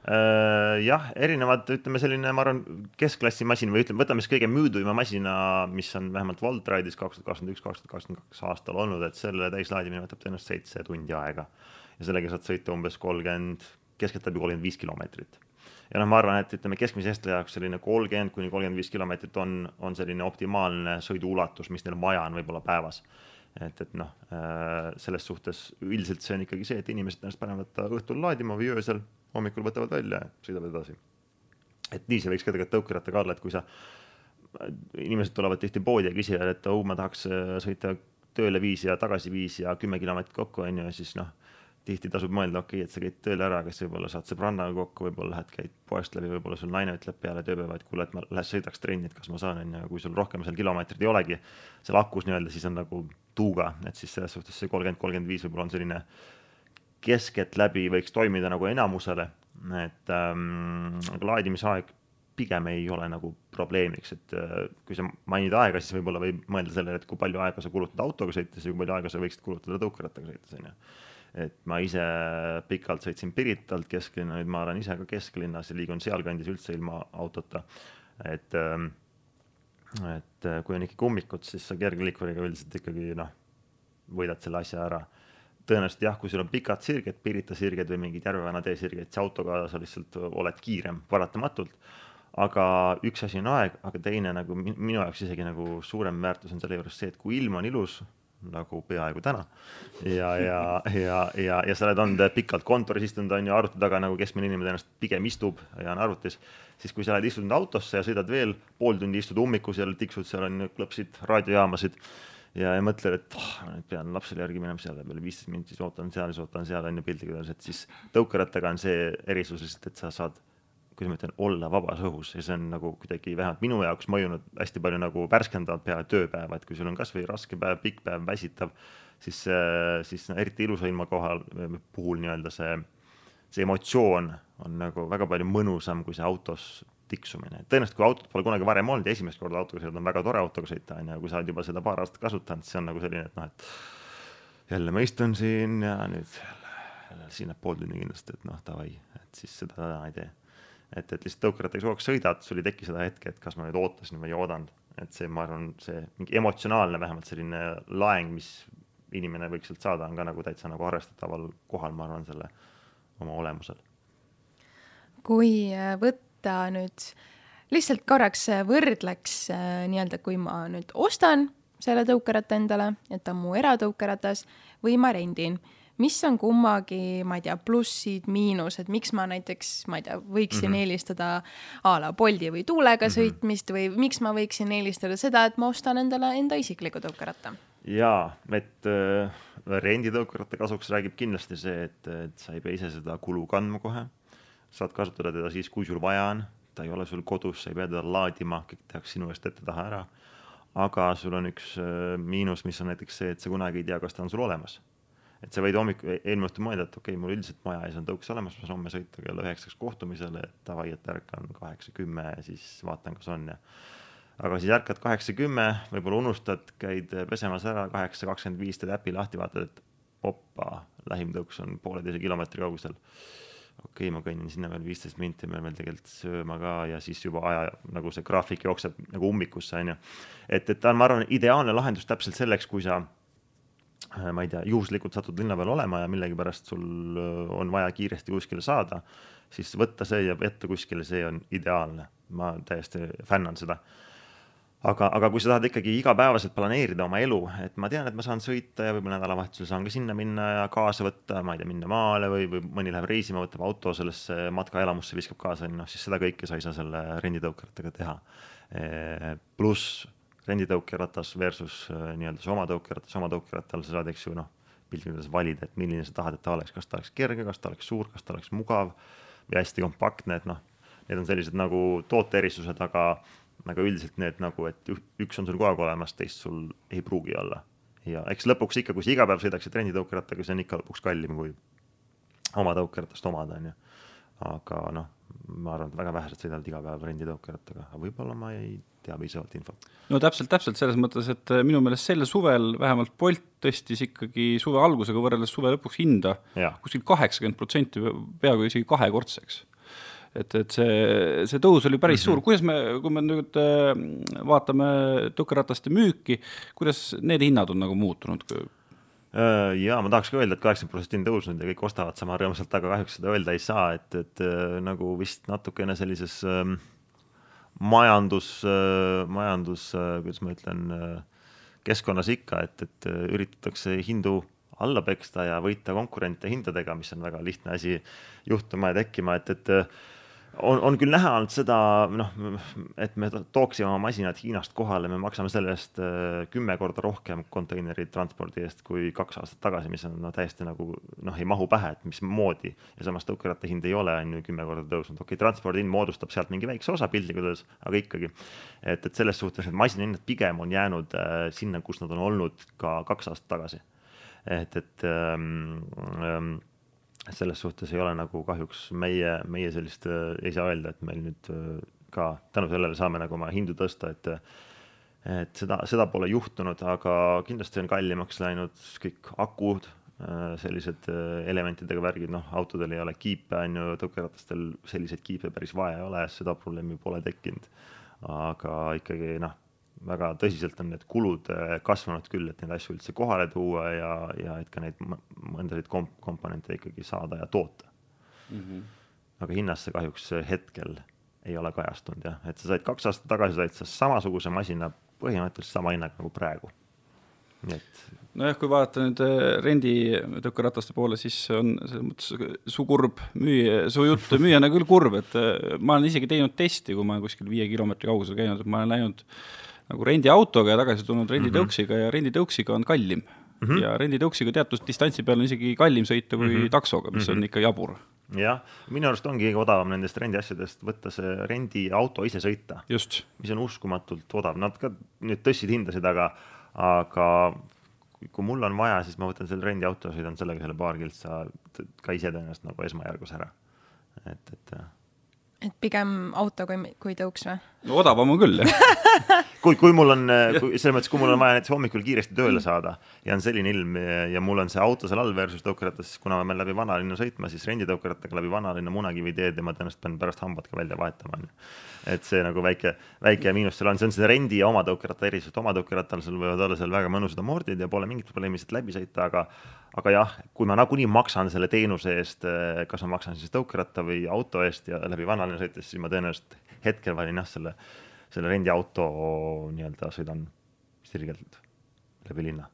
Äh, jah, erinevad, ütleme selline, ma arvan, keskklassi masin või ütleme, võtame siis kõige müüduma masina, mis on vähemalt Voltride'is kaks tuhat kakskümmend üks, kaks tuhat kakskümmend kaks aastal olnud, et selle täislaadimine võtab tõenäoliselt seitse tundi aega ja sellega saad sõita umbes kolmkümmend, keskeltläbi kolmkümmend viis kilomeetrit. ja noh, ma arvan, et ütleme, keskmise eestlase jaoks selline kolmkümmend kuni kolmkümmend viis kilomeetrit on, on selline optimaalne sõiduulatus, mis neil vaja on võib-olla päevas. et, et noh, äh, selles suhtes üldiselt see on ikkagi see, et inimesed ennast panevad õhtul laadima või öösel, hommikul võtavad välja ja sõidavad edasi. et nii see võiks ka tegelikult tõukerattaga olla, et kui sa, inimesed tulevad tihti poodi ja küsivad, et oh, ma tahaks äh, sõita tööle viis ja tagasi viis ja kümme kilomeetrit kokku, on ju, ja siis noh tihti tasub mõelda, okei okay,, et sa käid tööle ära, kas võib-olla saad sõbrannaga kokku, võib-olla lähed, käid poest läbi, võib-olla sul naine ütleb peale tööpäeva, et kuule, et ma lähes sõidaks trenni, et kas ma saan, on ju, kui sul rohkem seal kilomeetreid ei olegi seal akus nii-öelda, siis on nagu tuuga, et siis selles suhtes see kolmkümmend, kolmkümmend viis võib-olla on selline keskeltläbi võiks toimida nagu enamusele, et ähm, aga laadimisaeg pigem ei ole nagu probleemiks, et äh, kui sa mainid aega, siis võib-olla võib mõelda sellele, et kui palju aega sa kulutad autoga sõites ja kui palju aega sa võiksid kulutada tõukerattaga sõites, on ju. et ma ise pikalt sõitsin Piritalt kesklinna, nüüd ma olen ise ka kesklinnas ja liigun sealkandis üldse ilma autota. et, ähm, et äh, kui on ikkagi ummikud, siis sa kergliikuriga üldiselt ikkagi noh, võidad selle asja ära tõenäoliselt jah, kui sul on pikad sirged, Pirita sirged või mingid Järvevana tee sirged, siis autoga sa lihtsalt oled kiirem paratamatult aga üks asi on aeg, aga teine nagu minu jaoks isegi nagu suurem väärtus on selle juures see, et kui ilm on ilus, nagu peaaegu täna. ja, ja, ja, ja, ja sa oled olnud pikalt kontoris istunud, on ju, arvuti taga nagu keskmine inimene tõenäoliselt pigem istub ja on arvutis. siis, kui sa oled istunud autosse ja sõidad veel pool tundi, istud ummikus ja tiksud seal on klõpsid raadiojaamasid ja, ja mõtled, et oh, ma nüüd pean lapsele järgi minema seal ja peale viisteist minutit ootan seal, siis ootan seal on ju öeldes, et siis tõukerattaga on see erisus lihtsalt, et sa saad kuidas ma ütlen, olla vabas õhus ja see on nagu kuidagi vähemalt minu jaoks mõjunud hästi palju nagu värskendavalt peale tööpäeva, et kui sul on kasvõi raske päev, pikk päev, väsitav, siis, siis no, eriti ilusa ilma kohal, puhul nii-öelda see, see emotsioon on nagu väga palju mõnusam kui see autos tiksumine. tõenäoliselt, kui autot pole kunagi varem olnud ja esimest korda autoga sõita, on väga tore autoga sõita, on ju, kui sa oled juba seda paar aastat kasutanud, siis on nagu selline, et noh, et jälle ma istun siin ja nüüd jälle, jälle siin läheb pool tundi kindlasti, et noh, davai, et siis seda täna ei tee et, et lihtsalt tõukerattaga kogu aeg sõidad, sul ei teki seda hetke, et kas ma nüüd ootasin või ei oodanud, et see, ma arvan, see mingi emotsionaalne vähemalt selline laeng, mis inimene võiks sealt saada, on ka nagu täitsa nagu arvestataval kohal, ma arvan, selle oma olemusel. kui äh, võtta nüüd lihtsalt korraks võrdleks äh, nii-öelda, kui ma nüüd ostan selle tõukeratta endale, et ta on mu eratõukeratas või ma rendin mis on kummagi, ma ei tea, plussid, miinused, miks ma näiteks, ma ei tea, võiksin mm -hmm. eelistada a la Bolti või tuulega mm -hmm. sõitmist või miks ma võiksin eelistada seda, et ma ostan endale enda isikliku tõukeratta? jaa, et äh, renditõukeratta kasuks räägib kindlasti see, et, et sa ei pea ise seda kulu kandma kohe. Saad kasutada teda siis, kui sul vaja on, ta ei ole sul kodus, sa ei pea teda laadima, kõik tehakse sinu eest ette-taha ära. aga sul on üks äh, miinus, mis on näiteks see, et sa kunagi ei tea, kas ta on sul olemas et sa võid hommikul, eelmine õhtu mõelda, et okei okay,, mul üldiselt maja ees on tõuks olemas, ma saan homme sõita kella üheksaks kohtumisele, et davai, et ärkan kaheksa kümme siis vaatan, kas on ja aga siis ärkad kaheksa kümme, võib-olla unustad, käid pesemas ära, kaheksa kakskümmend viis teed äpi lahti, vaatad, et opa, lähim tõuks on pooleteise kilomeetri kaugusel. Okei okay,, ma kõnnin sinna veel viisteist minti, pean veel tegelikult sööma ka ja siis juba aja nagu see graafik jookseb nagu ummikusse, on ju. et, et ta on, ma arvan, ideaalne lahendus täpselt selleks, kui sa Äh, ma ei tea, juhuslikult satud linna peal olema ja millegipärast sul äh, on vaja kiiresti kuskile saada, siis võtta see ja jätta kuskile, see on ideaalne. ma täiesti fännan seda. Aga, aga kui sa tahad ikkagi igapäevaselt planeerida oma elu, et ma tean, et ma saan sõita ja võib-olla nädalavahetusel saan ka sinna minna ja kaasa võtta, ma ei tea, minna maale või, või mõni läheb reisima, võtab auto sellesse matkaelamusse, viskab kaasa, noh siis seda kõike sa ei saa selle renditõukerattaga teha. pluss renditõukeratas versus äh, nii-öelda see oma tõukeratas, oma tõukerattal sa saad, eks ju, noh, piltlikult öeldes valida, et milline sa tahad, et ta oleks, kas ta oleks kerge, kas ta oleks suur, kas ta oleks mugav või hästi kompaktne, et noh, need on sellised nagu tooteerisused, aga, aga üldiselt need nagu, et üks on sul kogu aeg olemas, teist sul ei pruugi olla. ja eks lõpuks ikka, kui sa iga päev sõidaksid renditõukerattaga, see on ikka lõpuks kallim kui oma tõukeratast omada, on ju. aga noh, ma arvan, et väga vähesed sõidavad iga päev renditõukerattaga, aga võib-olla ma ei tea piisavalt infot. no täpselt, täpselt selles mõttes, et minu meelest sel suvel vähemalt Bolt tõstis ikkagi suve algusega võrreldes suve lõpuks hinda kuskil kaheksakümmend protsenti, peaaegu isegi kahekordseks et, et see, see tõus oli päris mm -hmm. suur, kuidas me, kui me nüüd äh, vaatame tõukerataste müüki, kuidas need hinnad on nagu muutunud? Äh, ja ma tahaks ka öelda et, et kaheksakümmend protsenti on tõusnud ja kõik ostavad sama rõõmsalt, aga kahjuks seda öelda ei saa, et, et nagu vist natukene sellises äh, majandus, majandus, kuidas ma ütlen, keskkonnas ikka, et, et üritatakse hindu alla peksta ja võita konkurente hindadega, mis on väga lihtne asi juhtuma ja tekkima, et, et on, on küll näha olnud seda, noh, et me tooksime oma masinad Hiinast kohale, me maksame selle eest äh, kümme korda rohkem konteineri transpordi eest kui kaks aastat tagasi, mis on no täiesti nagu noh, ei mahu pähe, et mismoodi. ja samas tõukeratta hind ei ole on ju kümme korda tõusnud, okei okay,, transpordi hind moodustab sealt mingi väikse osa piltlikult öeldes, aga ikkagi. et, et selles suhtes need masinahinnad pigem on jäänud äh, sinna, kus nad on olnud ka kaks aastat tagasi. et, et ähm, ähm, selles suhtes ei ole nagu kahjuks meie, meie sellist äh, ei saa öelda, et meil nüüd äh, ka tänu sellele saame nagu oma hindu tõsta, et et seda, seda pole juhtunud, aga kindlasti on kallimaks läinud kõik akud, äh, sellised elementidega värgid, noh, autodel ei ole kiipe, on ju, tõukeratastel selliseid kiipe päris vaja ei ole, seda probleemi pole tekkinud. aga ikkagi noh väga tõsiselt on need kulud äh, kasvanud küll, et neid asju üldse kohale tuua ja, ja et ka neid mõndasid komp-, komponente ikkagi saada ja toota mm. -hmm. aga hinnas see kahjuks hetkel ei ole kajastunud jah, et sa said kaks aastat tagasi said sa samasuguse masina põhimõtteliselt sama hinnaga nagu praegu. nii et. nojah, kui vaadata nüüd äh, renditõukerataste poole, siis on selles mõttes su kurb müüja, su jutt müüjana küll kurb, et äh, ma olen isegi teinud testi, kui ma olen kuskil viie kilomeetri kaugusel käinud, et ma olen läinud nagu rendiautoga ja tagasi tulnud renditõuksiga mm -hmm. ja renditõuksiga on kallim mm. -hmm. ja renditõuksiga teatud distantsi peal on isegi kallim sõita kui mm -hmm. taksoga, mis mm -hmm. on ikka jabur. jah, minu arust ongi kõige odavam nendest rendiasjadest võtta see rendiauto ise sõita. mis on uskumatult odav, nad ka nüüd tõstsid hindasid, aga, aga kui mul on vaja, siis ma võtan selle rendiauto, sõidan sellega selle paar kiltsa ka ise tõenäoliselt nagu esmajärgus ära. et, et et pigem auto kui, kui tõuks või? no odavam on küll, jah kui, kui mul on, selles mõttes, kui mul on vaja näiteks hommikul kiiresti tööle saada ja on selline ilm ja, ja mul on see auto seal all versus tõukeratas, kuna ma pean läbi vanalinna sõitma, siis renditõukerattaga läbi vanalinna Munakivi teed ja ma tõenäoliselt pean pärast hambad ka välja vahetama, onju. et see nagu väike, väike miinus seal on, see on see rendi ja oma tõukeratta erisus, et oma tõukerattal sul võivad olla seal väga mõnusad amordid ja pole mingit probleemi sealt läbi sõita, aga aga jah, kui ma nagunii maksan selle teenuse eest, kas ma maksan siis tõukeratta või auto eest ja läbi vanalinna sõites, siis ma tõenäoliselt hetkel valin jah, selle selle rendiauto nii-öelda sõidan sirgelt läbi linna.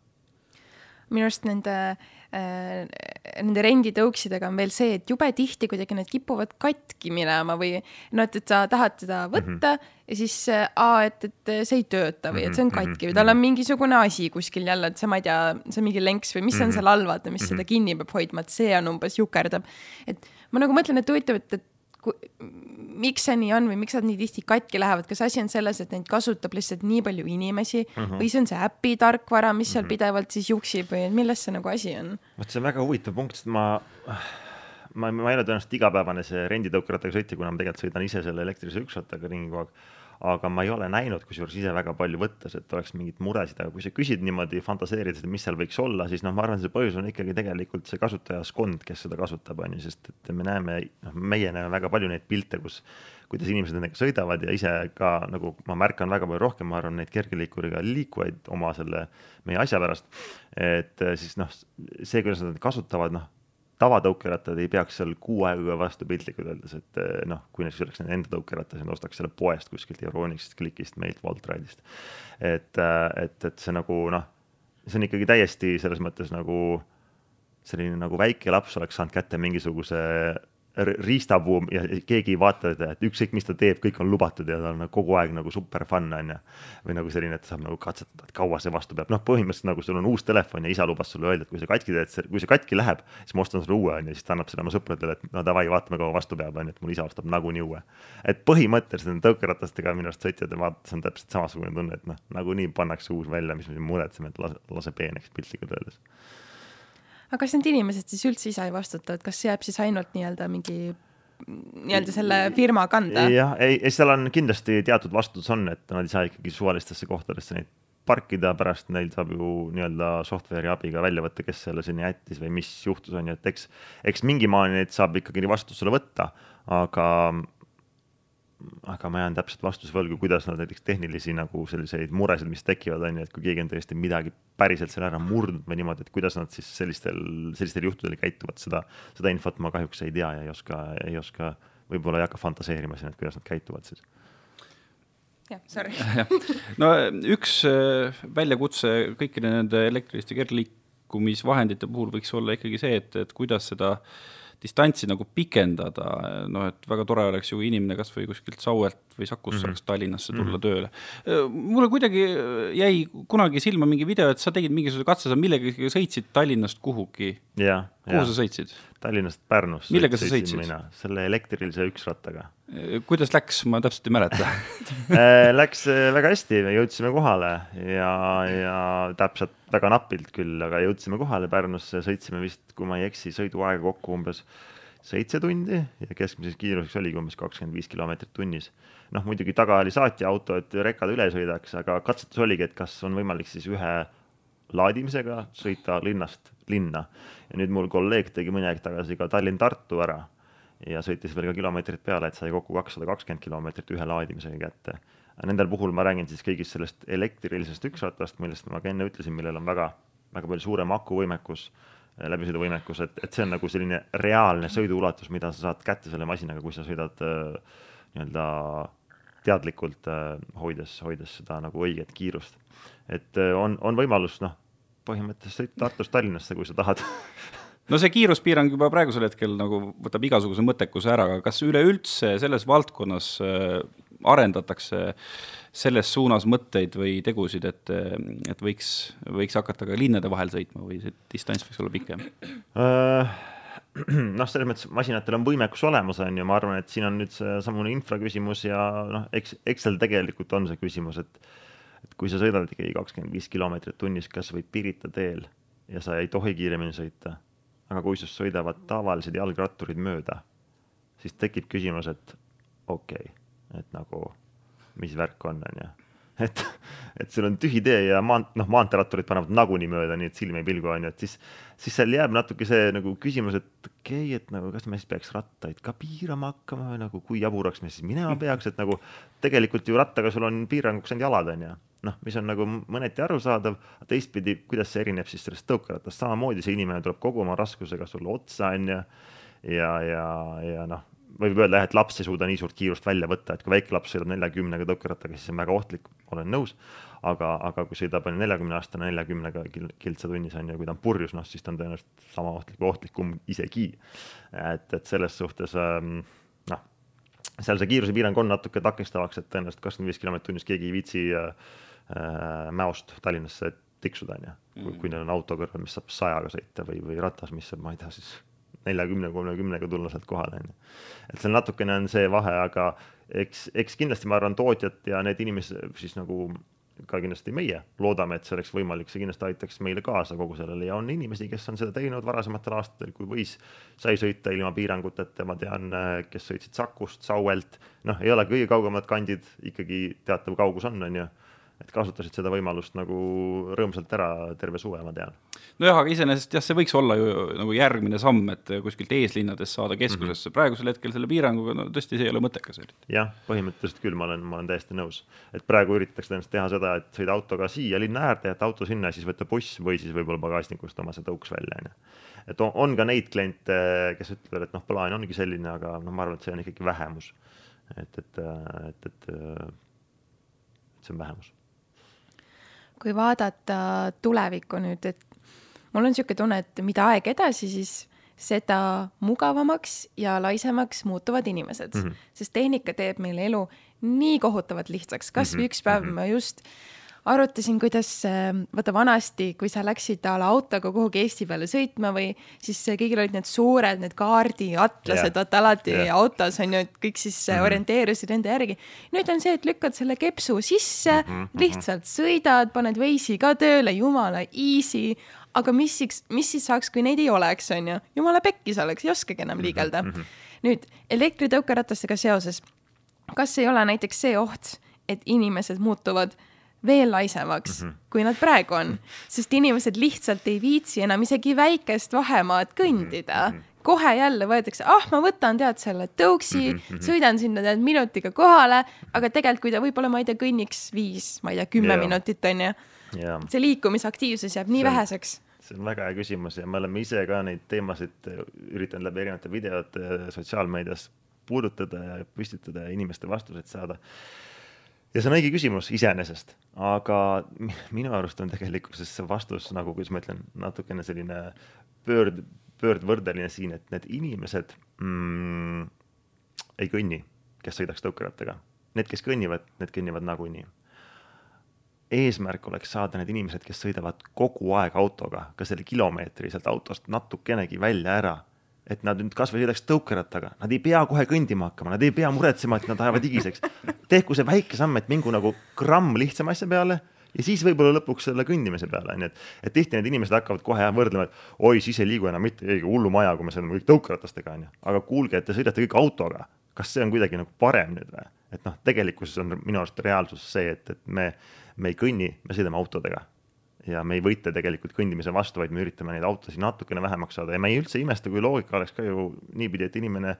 minu arust nende äh,, nende renditõuksidega on veel see, et jube tihti kuidagi need kipuvad katki minema või noh, et, et sa tahad teda võtta mm -hmm. ja siis aa, et, et see ei tööta või et see on mhm, katki või tal on mhm. mingisugune asi kuskil jälle, et see, ma ei tea, see mingi lenks või mis mm -hmm. on seal all, vaata, mis mm -hmm. seda kinni peab hoidma, et see on umbes jukerdab. et ma nagu mõtlen, et huvitav, et, et miks see nii on või miks nad nii tihti katki lähevad, kas asi on selles, et neid kasutab lihtsalt nii palju inimesi mhm. -huh. või see on see äpi tarkvara, mis seal mhm. -huh. pidevalt siis juksib või milles see nagu asi on? vot see on väga huvitav punkt, sest ma, ma, ma ei ole tõenäoliselt igapäevane see renditõukerattaga sõitja, kuna ma tegelikult sõidan ise selle elektrilise ükssõiduga ringi kogu aeg aga ma ei ole näinud kusjuures ise väga palju võttes, et oleks mingeid muresid, aga kui sa küsid niimoodi, fantaseerid, et mis seal võiks olla, siis noh, ma arvan, see põhjus on ikkagi tegelikult see kasutajaskond, kes seda kasutab, on ju, sest et me näeme, noh, meie näeme väga palju neid pilte, kus kuidas inimesed nendega sõidavad ja ise ka nagu ma märkan väga palju rohkem, ma arvan, neid kergliikuriga liikuvaid oma selle meie asja pärast. et siis noh, see, kuidas nad kasutavad, noh tavatõukerattad ei peaks seal kuu aega vastu piltlikult öeldes, et eh, noh, kui näiteks oleks enda tõukeratta, siis nad ostaks selle poest kuskilt Euronixist, Clickist, meilt, Voltride'ist. et, eh, et, et see nagu noh, see on ikkagi täiesti selles mõttes nagu selline nagu väike laps oleks saanud kätte mingisuguse riistapuu ja keegi ei vaata teda, et ükskõik, mis ta teeb, kõik on lubatud ja ta on nagu kogu aeg nagu super fun on ju. või nagu selline, et saab nagu katsetada, et kaua see vastu peab, noh, põhimõtteliselt nagu sul on uus telefon ja isa lubas sulle öelda, et kui see katki teed, kui see katki läheb, siis ma ostan sulle uue on ju, siis ta annab seda oma sõpradele, et no davai, vaatame, kaua vastu peab, on ju, et mul isa ostab nagunii uue. et põhimõtteliselt nende tõukeratastega minu arust sõitjate vaates on täpselt samasugune tunne, et noh, nagunii pannakse uus välja, mis me siin muretseme, et lase, lase peeneks piltlikult öeldes aga kas need inimesed siis üldse ise ei vastuta, et kas jääb siis ainult nii-öelda mingi nii-öelda selle firma kanda? jah, ei, ei seal on kindlasti teatud vastutus on, et nad ei saa ikkagi suvalistesse kohtadesse neid parkida, pärast neil saab ju nii-öelda software'i abiga välja võtta, kes selle sinna jättis või mis juhtus, on ju, et eks, eks mingi maani neid saab ikkagi vastutusele võtta, aga aga ma jään täpselt vastuse võlgu, kuidas nad näiteks tehnilisi nagu selliseid muresid, mis tekivad, on ju, et kui keegi on tõesti midagi päriselt seal ära murdnud või niimoodi, et kuidas nad siis sellistel, sellistel juhtudel käituvad, seda, seda infot ma kahjuks ei tea ja ei oska, ei oska, võib-olla ei hakka fantaseerima siin, et kuidas nad käituvad siis. Jah, sorry. No üks äh, väljakutse kõikide nende elektriliste kergliikumisvahendite puhul võiks olla ikkagi see, et, et kuidas seda distantsi nagu pikendada, noh, et väga tore oleks ju, inimene kas või kuskilt Sauelt või Sakust mm -hmm. saaks Tallinnasse tulla mm -hmm. tööle. mulle kuidagi jäi kunagi silma mingi video, et sa tegid mingisuguse katse, sa millegagi sõitsid Tallinnast kuhugi. kuhu sa sõitsid? Tallinnast Pärnusse. millega sa sõitsid? selle elektrilise üksrattaga. kuidas läks, ma täpselt ei mäleta äh, Läks äh, väga hästi, me jõudsime kohale ja, ja täpselt väga napilt küll, aga jõudsime kohale Pärnusse, sõitsime vist, kui ma ei eksi, sõiduaega kokku umbes seitse tundi ja keskmiseks kiiruseks oligi umbes kakskümmend viis kilomeetrit tunnis. noh, muidugi taga oli saatja auto, et rekad üle sõidaks, aga katsetus oligi, et kas on võimalik siis ühe laadimisega sõita linnast linna. ja nüüd mul kolleeg tegi mõni aeg tagasi ka Tallinn-Tartu ära ja sõitis veel ka kilomeetrid peale, et sai kokku kakssada kakskümmend kilomeetrit ühe laadimisega kätte. Nendel puhul ma räägin siis kõigist sellest elektrilisest üksrattast, millest ma ka enne ütlesin, millel on väga, väga palju suurem akuvõimekus Äh, läbisõiduvõimekus, et, et see on nagu selline reaalne sõiduulatus, mida sa saad kätte selle masinaga, kui sa sõidad äh, nii-öelda teadlikult äh, hoides, hoides seda nagu õiget kiirust. et on, on võimalus noh, põhimõtteliselt Tartust Tallinnasse, kui sa tahad no see kiiruspiirang juba praegusel hetkel nagu võtab igasuguse mõttekuse ära, aga kas üleüldse selles valdkonnas arendatakse selles suunas mõtteid või tegusid, et, et võiks, võiks hakata ka linnade vahel sõitma või see distants võiks olla pikem? Äh, noh, selles mõttes masinatel on võimekus olemas, on ju, ma arvan, et siin on nüüd seesamune infra küsimus ja noh, eks, eks seal tegelikult on see küsimus, et et kui sa sõidad ikkagi kakskümmend viis kilomeetrit tunnis kas või Pirita teel ja sa ei tohi kiiremini sõita, aga kui sinust sõidavad tavalised jalgratturid mööda, siis tekib küsimus, et okei okay et nagu mis värk on, on ju. Et, et sul on tühi tee ja maant-, noh, maanteeratturid panevad nagunii mööda, nii et silm ei pilgu, on ju, et siis, siis seal jääb natuke see nagu küsimus, et okei okay,, et nagu kas me siis peaks rattaid ka piirama hakkama või nagu kui jaburaks me siis minema peaks, et nagu tegelikult ju rattaga sul on piiranguks ainult jalad, on ju. Noh, mis on nagu mõneti arusaadav, teistpidi, kuidas see erineb siis sellest tõukerattast, samamoodi see inimene tuleb kogu oma raskusega sulle otsa, on ju, ja, ja, ja noh, võib öelda jah, et laps ei suuda nii suurt kiirust välja võtta, et kui väike laps sõidab neljakümnega tõukerattaga, siis see on väga ohtlik, olen nõus. aga, aga kui sõidab on ju neljakümne aastane neljakümnega kiltsa tunnis on ju, kui ta on purjus, noh siis ta on tõenäoliselt sama ohtlik või ohtlikum isegi. et, et selles suhtes ähm, noh, seal see kiirusepiirang on natuke takistavaks, et tõenäoliselt kakskümmend viis kilomeetrit tunnis keegi ei viitsi äh, äh Mäost Tallinnasse tiksuda, on ju. kui, kui neil on auto kõrval, mis saab sajaga sõita või, või ratas, mis saab, ma ei tea, siis neljakümne, kolmekümnega tulla sealt kohale, on ju. et seal natukene on see vahe, aga eks, eks kindlasti ma arvan, tootjad ja need inimesed siis nagu ka kindlasti meie loodame, et see oleks võimalik, see kindlasti aitaks meile kaasa kogu sellele. Ja on inimesi, kes on seda teinud varasematel aastatel, kui võis, sai sõita ilma piiranguteta, ma tean, kes sõitsid Sakust, Sauelt, noh, ei ole kõige kaugemad kandid, ikkagi teatav kaugus on, on ju et kasutasid seda võimalust nagu rõõmsalt ära terve suve, ma tean. nojah, aga iseenesest jah, see võiks olla ju nagu järgmine samm, et kuskilt eeslinnadest saada keskusesse mm, -hmm. praegusel hetkel selle piiranguga, no tõesti, see ei ole mõttekas jah, põhimõtteliselt küll, ma olen, ma olen täiesti nõus. et praegu üritatakse tõenäoliselt teha seda, et sõida autoga siia linna äärde, jätta auto sinna ja siis võtta buss või siis võib-olla pagasnikust oma see tõuks välja, on ju. et on, on ka neid kliente, kes ütlevad, et noh, plaan ongi selline, aga noh, ma arvan, et see on ikkagi vähemus. et, et, et, et, et see on vähemus kui vaadata tulevikku nüüd, et mul on niisugune tunne, et mida aeg edasi, siis seda mugavamaks ja laisemaks muutuvad inimesed mm, -hmm. sest tehnika teeb meile elu nii kohutavalt lihtsaks, kasvõi mm -hmm. üks päev -hmm. ma just arutasin, kuidas ähm, vaata vanasti, kui sa läksid a la autoga kuhugi Eesti peale sõitma või siis kõigil olid need suured, need kaardiatlased yeah., vaata alati yeah. autos on ju, et kõik siis mm -hmm. orienteerusid nende järgi. nüüd on see, et lükkad selle kepsu sisse mm, -hmm. lihtsalt sõidad, paned Waze'i ka tööle, jumala easy aga mis siis, mis siis saaks, kui neid ei oleks, on ju, jumala pekkis oleks, ei oskagi enam mhm, liigelda mm. -hmm. nüüd elektritõukeratastega seoses, kas ei ole näiteks see oht, et inimesed muutuvad veel laisemaks mm, -hmm. kui nad praegu on, sest inimesed lihtsalt ei viitsi enam isegi väikest vahemaad kõndida mm. -hmm kohe jälle võetakse, ah, ma võtan tead selle tõuksi mm, -hmm. sõidan sinna tead minutiga kohale, aga tegelikult kui ta võib-olla, ma ei tea, kõnniks viis, ma ei tea, kümme yeah. minutit on ju. see liikumisaktiivsus jääb nii see, väheseks. see on väga hea küsimus ja me oleme ise ka neid teemasid üritanud läbi erinevate videote sotsiaalmeedias puudutada ja püstitada ja inimeste vastuseid saada ja see on õige küsimus iseenesest, aga minu arust on tegelikkuses see vastus nagu, kuidas ma ütlen, natukene selline pöörd, pöördvõrdeline siin, et need inimesed mm, ei kõnni, kes sõidaks tõukerattaga. Need, kes kõnnivad, need kõnnivad nagunii. eesmärk oleks saada need inimesed, kes sõidavad kogu aeg autoga, ka selle kilomeetri sealt autost natukenegi välja ära et nad nüüd kasvõi sõidaks tõukerattaga, nad ei pea kohe kõndima hakkama, nad ei pea muretsema, et nad ajavad higiseks. tehku see väike samm, et mingu nagu gramm lihtsama asja peale ja siis võib-olla lõpuks selle kõndimise peale, onju, et, et tihti need inimesed hakkavad kohe võrdlema, et oi, siis ei liigu enam mitte keegi hullumaja, kui me sõidame kõik tõukeratastega, onju. aga kuulge, et te sõidate kõik autoga, kas see on kuidagi nagu parem nüüd või? et noh, tegelikkuses on minu arust reaalsus see, et, et me, me ei kõnni, me sõidame autodega. Ja me ei võitle tegelikult kõndimise vastu, vaid me üritame neid autosid natukene vähemaks saada ja me ei üldse imesta, kui loogika oleks ka ju niipidi, et inimene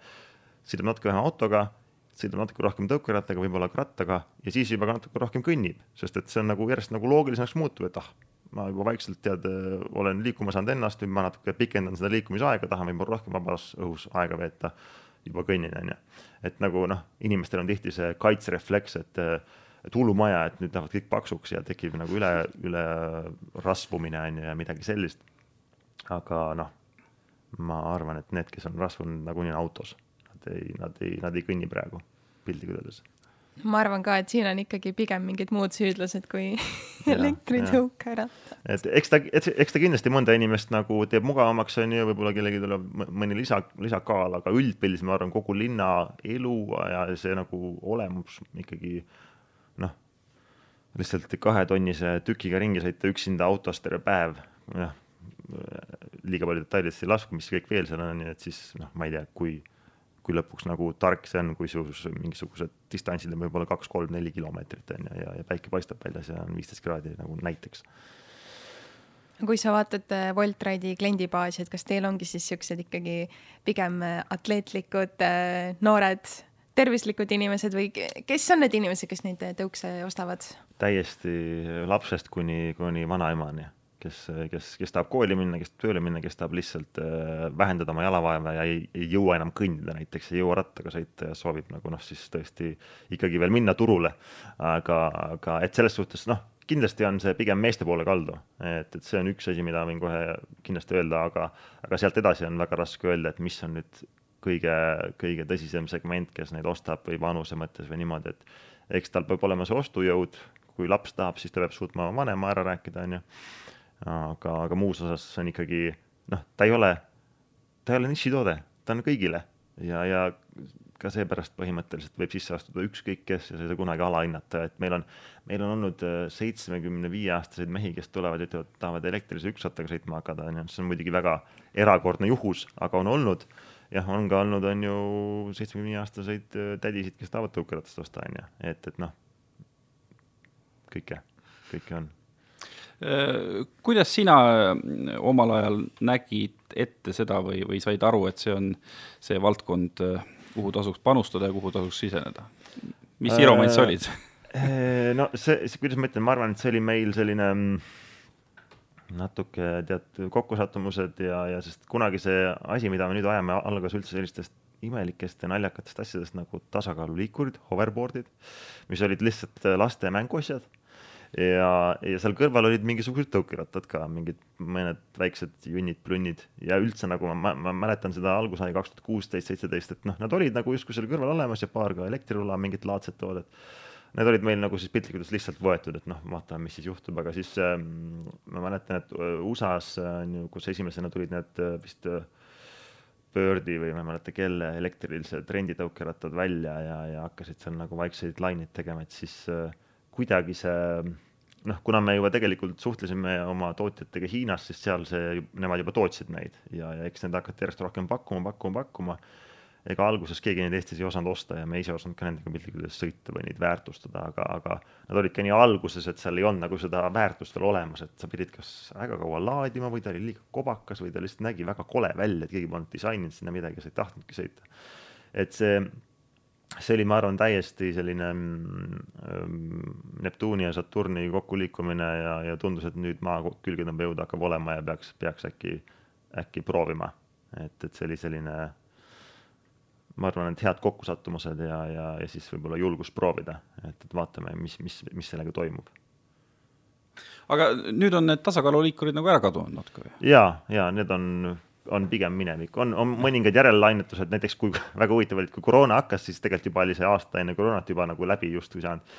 sõidab natuke vähem autoga sõidab natuke rohkem tõukerattaga, võib-olla ka rattaga ja siis juba ka natuke rohkem kõnnib, sest et see on nagu järjest nagu loogilisemaks muutuv, et ah, ma juba vaikselt tead, olen liikuma saanud ennast, nüüd ma natuke pikendan seda liikumisaega, tahan võib-olla rohkem vabas õhus aega veeta, juba kõnnin, on ju. et nagu noh, inimestel on tihti see kaitserefleks, et et hullumaja, et nüüd lähevad kõik paksuks ja tekib nagu üle, üle rasvumine on ju ja midagi sellist. aga noh, ma arvan, et need, kes on rasvunud, nagunii on autos nad ei, nad ei, nad ei kõnni praegu piltlikult öeldes. ma arvan ka, et siin on ikkagi pigem mingid muud süüdlased kui elektritõukeratta. et eks ta, eks ta kindlasti mõnda inimest nagu teeb mugavamaks, on ju, võib-olla kellelgi tuleb mõni lisa, lisakaal, aga üldpildis ma arvan, kogu linna elu ja see nagu olemus ikkagi noh, lihtsalt kahetonnise tükiga ringi sõita üksinda autos terve päev, noh, liiga palju detailidesse ei lasku, mis kõik veel seal on, et siis noh, ma ei tea, kui kui lõpuks nagu tark see on, kui sus mingisugused distantsid on võib-olla kaks, kolm, neli kilomeetrit on ju, ja, ja päike paistab väljas ja on viisteist kraadi nagu näiteks. kui sa vaatad Wolt Ride'i kliendibaasi, et kas teil ongi siis siuksed ikkagi pigem atleetlikud äh, noored tervislikud inimesed või kes on need inimesed, kes neid tõukse ostavad? täiesti lapsest kuni, kuni vanaemani kes, kes, kes tahab kooli minna, kes tööle minna, kes tahab lihtsalt äh, vähendada oma jalavaeva ja ei, ei jõua enam kõndida näiteks, ei jõua rattaga sõita ja soovib nagu noh, siis tõesti ikkagi veel minna turule. aga, aga et selles suhtes noh, kindlasti on see pigem meeste poole kaldu, et, et see on üks asi, mida võin kohe kindlasti öelda, aga, aga sealt edasi on väga raske öelda, et mis on nüüd kõige, kõige tõsisem segment, kes neid ostab või vanuse mõttes või niimoodi, et eks tal peab olema see ostujõud, kui laps tahab, siis ta peab suutma vanema ära rääkida, on ju. Aga, aga muus osas on ikkagi noh, ta ei ole, ta ei ole nišitoode, ta on kõigile. Ja, ja ka seepärast põhimõtteliselt võib sisse astuda ükskõik kes ja sa ei saa kunagi alahinnata, et meil on, meil on olnud äh, seitsmekümne viie aastaseid mehi, kes tulevad ja ütlevad, tahavad elektrilise üksattaga sõitma hakata, on ju, see on muidugi väga erakordne juhus, aga on olnud. Jah, on ka olnud, on ju seitsmekümne aastaseid äh, tädisid, kes tahavad tõukeratast osta, on ju, et, et noh, kõike, kõike on Äh, kuidas sina äh, omal ajal nägid ette seda või, või said aru, et see on see valdkond, kuhu tasuks panustada ja kuhu tasuks siseneda? mis iromants äh, olid? no see, see, kuidas ma ütlen, ma arvan, et see oli meil selline mm, natuke tead kokkusattumused ja, ja sest kunagi see asi, mida me nüüd ajame, algas üldse sellistest imelikest ja naljakatest asjadest nagu tasakaaluliikurid, hoverboard'id, mis olid lihtsalt laste mänguasjad ja, ja seal kõrval olid mingisugused tõukerattad ka, mingid mõned väiksed junnid-plunnid ja üldse nagu ma, ma mäletan seda algusaega kaks tuhat kuusteist, seitseteist, et noh, nad olid nagu justkui seal kõrval olemas ja paar ka elektrirula, mingit laadset toodet. Need olid meil nagu siis piltlikult lihtsalt võetud, et noh, vaatame, mis siis juhtub, aga siis äh, ma mäletan, et äh, USA-s on äh, ju, kus esimesena tulid need äh, vist Birdi või ma ei mäleta kelle elektrilised renditõukerattad välja ja, ja hakkasid seal nagu vaikseid laineid tegema, et siis äh, kuidagi see noh, kuna me juba tegelikult suhtlesime oma tootjatega Hiinas, siis seal see, nemad juba tootsid neid ja, ja eks need hakati järjest rohkem pakkuma, pakkuma, pakkuma. Ega alguses keegi neid Eestis ei osanud osta ja me ise ei osanud ka nendega piltlikult öeldes sõita või neid väärtustada, aga, aga nad olid ka nii alguses, et seal ei olnud nagu seda väärtust veel olemas, et sa pidid kas väga kaua laadima või ta oli liiga kobakas või ta lihtsalt nägi väga kole välja, et keegi polnud disaininud sinna midagi, sa ei tahtnudki sõita. et see see oli, ma arvan, täiesti selline ähm, Neptuuni ja Saturni kokkuliikumine ja, ja tundus, et nüüd maa külgetõmbejõud hakkab olema ja peaks, peaks äkki, äkki proovima. et, et see oli selline, ma arvan, et head kokkusattumused ja, ja, ja siis võib-olla julgus proovida, et, et vaatame, mis, mis, mis sellega toimub. aga nüüd on need tasakaaluliikurid nagu ära kadunud natuke või? ja, ja need on on pigem minevik, on, on mõningad järellainetused, näiteks kui väga huvitav oli, et kui koroona hakkas, siis tegelikult juba oli see aasta enne koroonat juba nagu läbi justkui saanud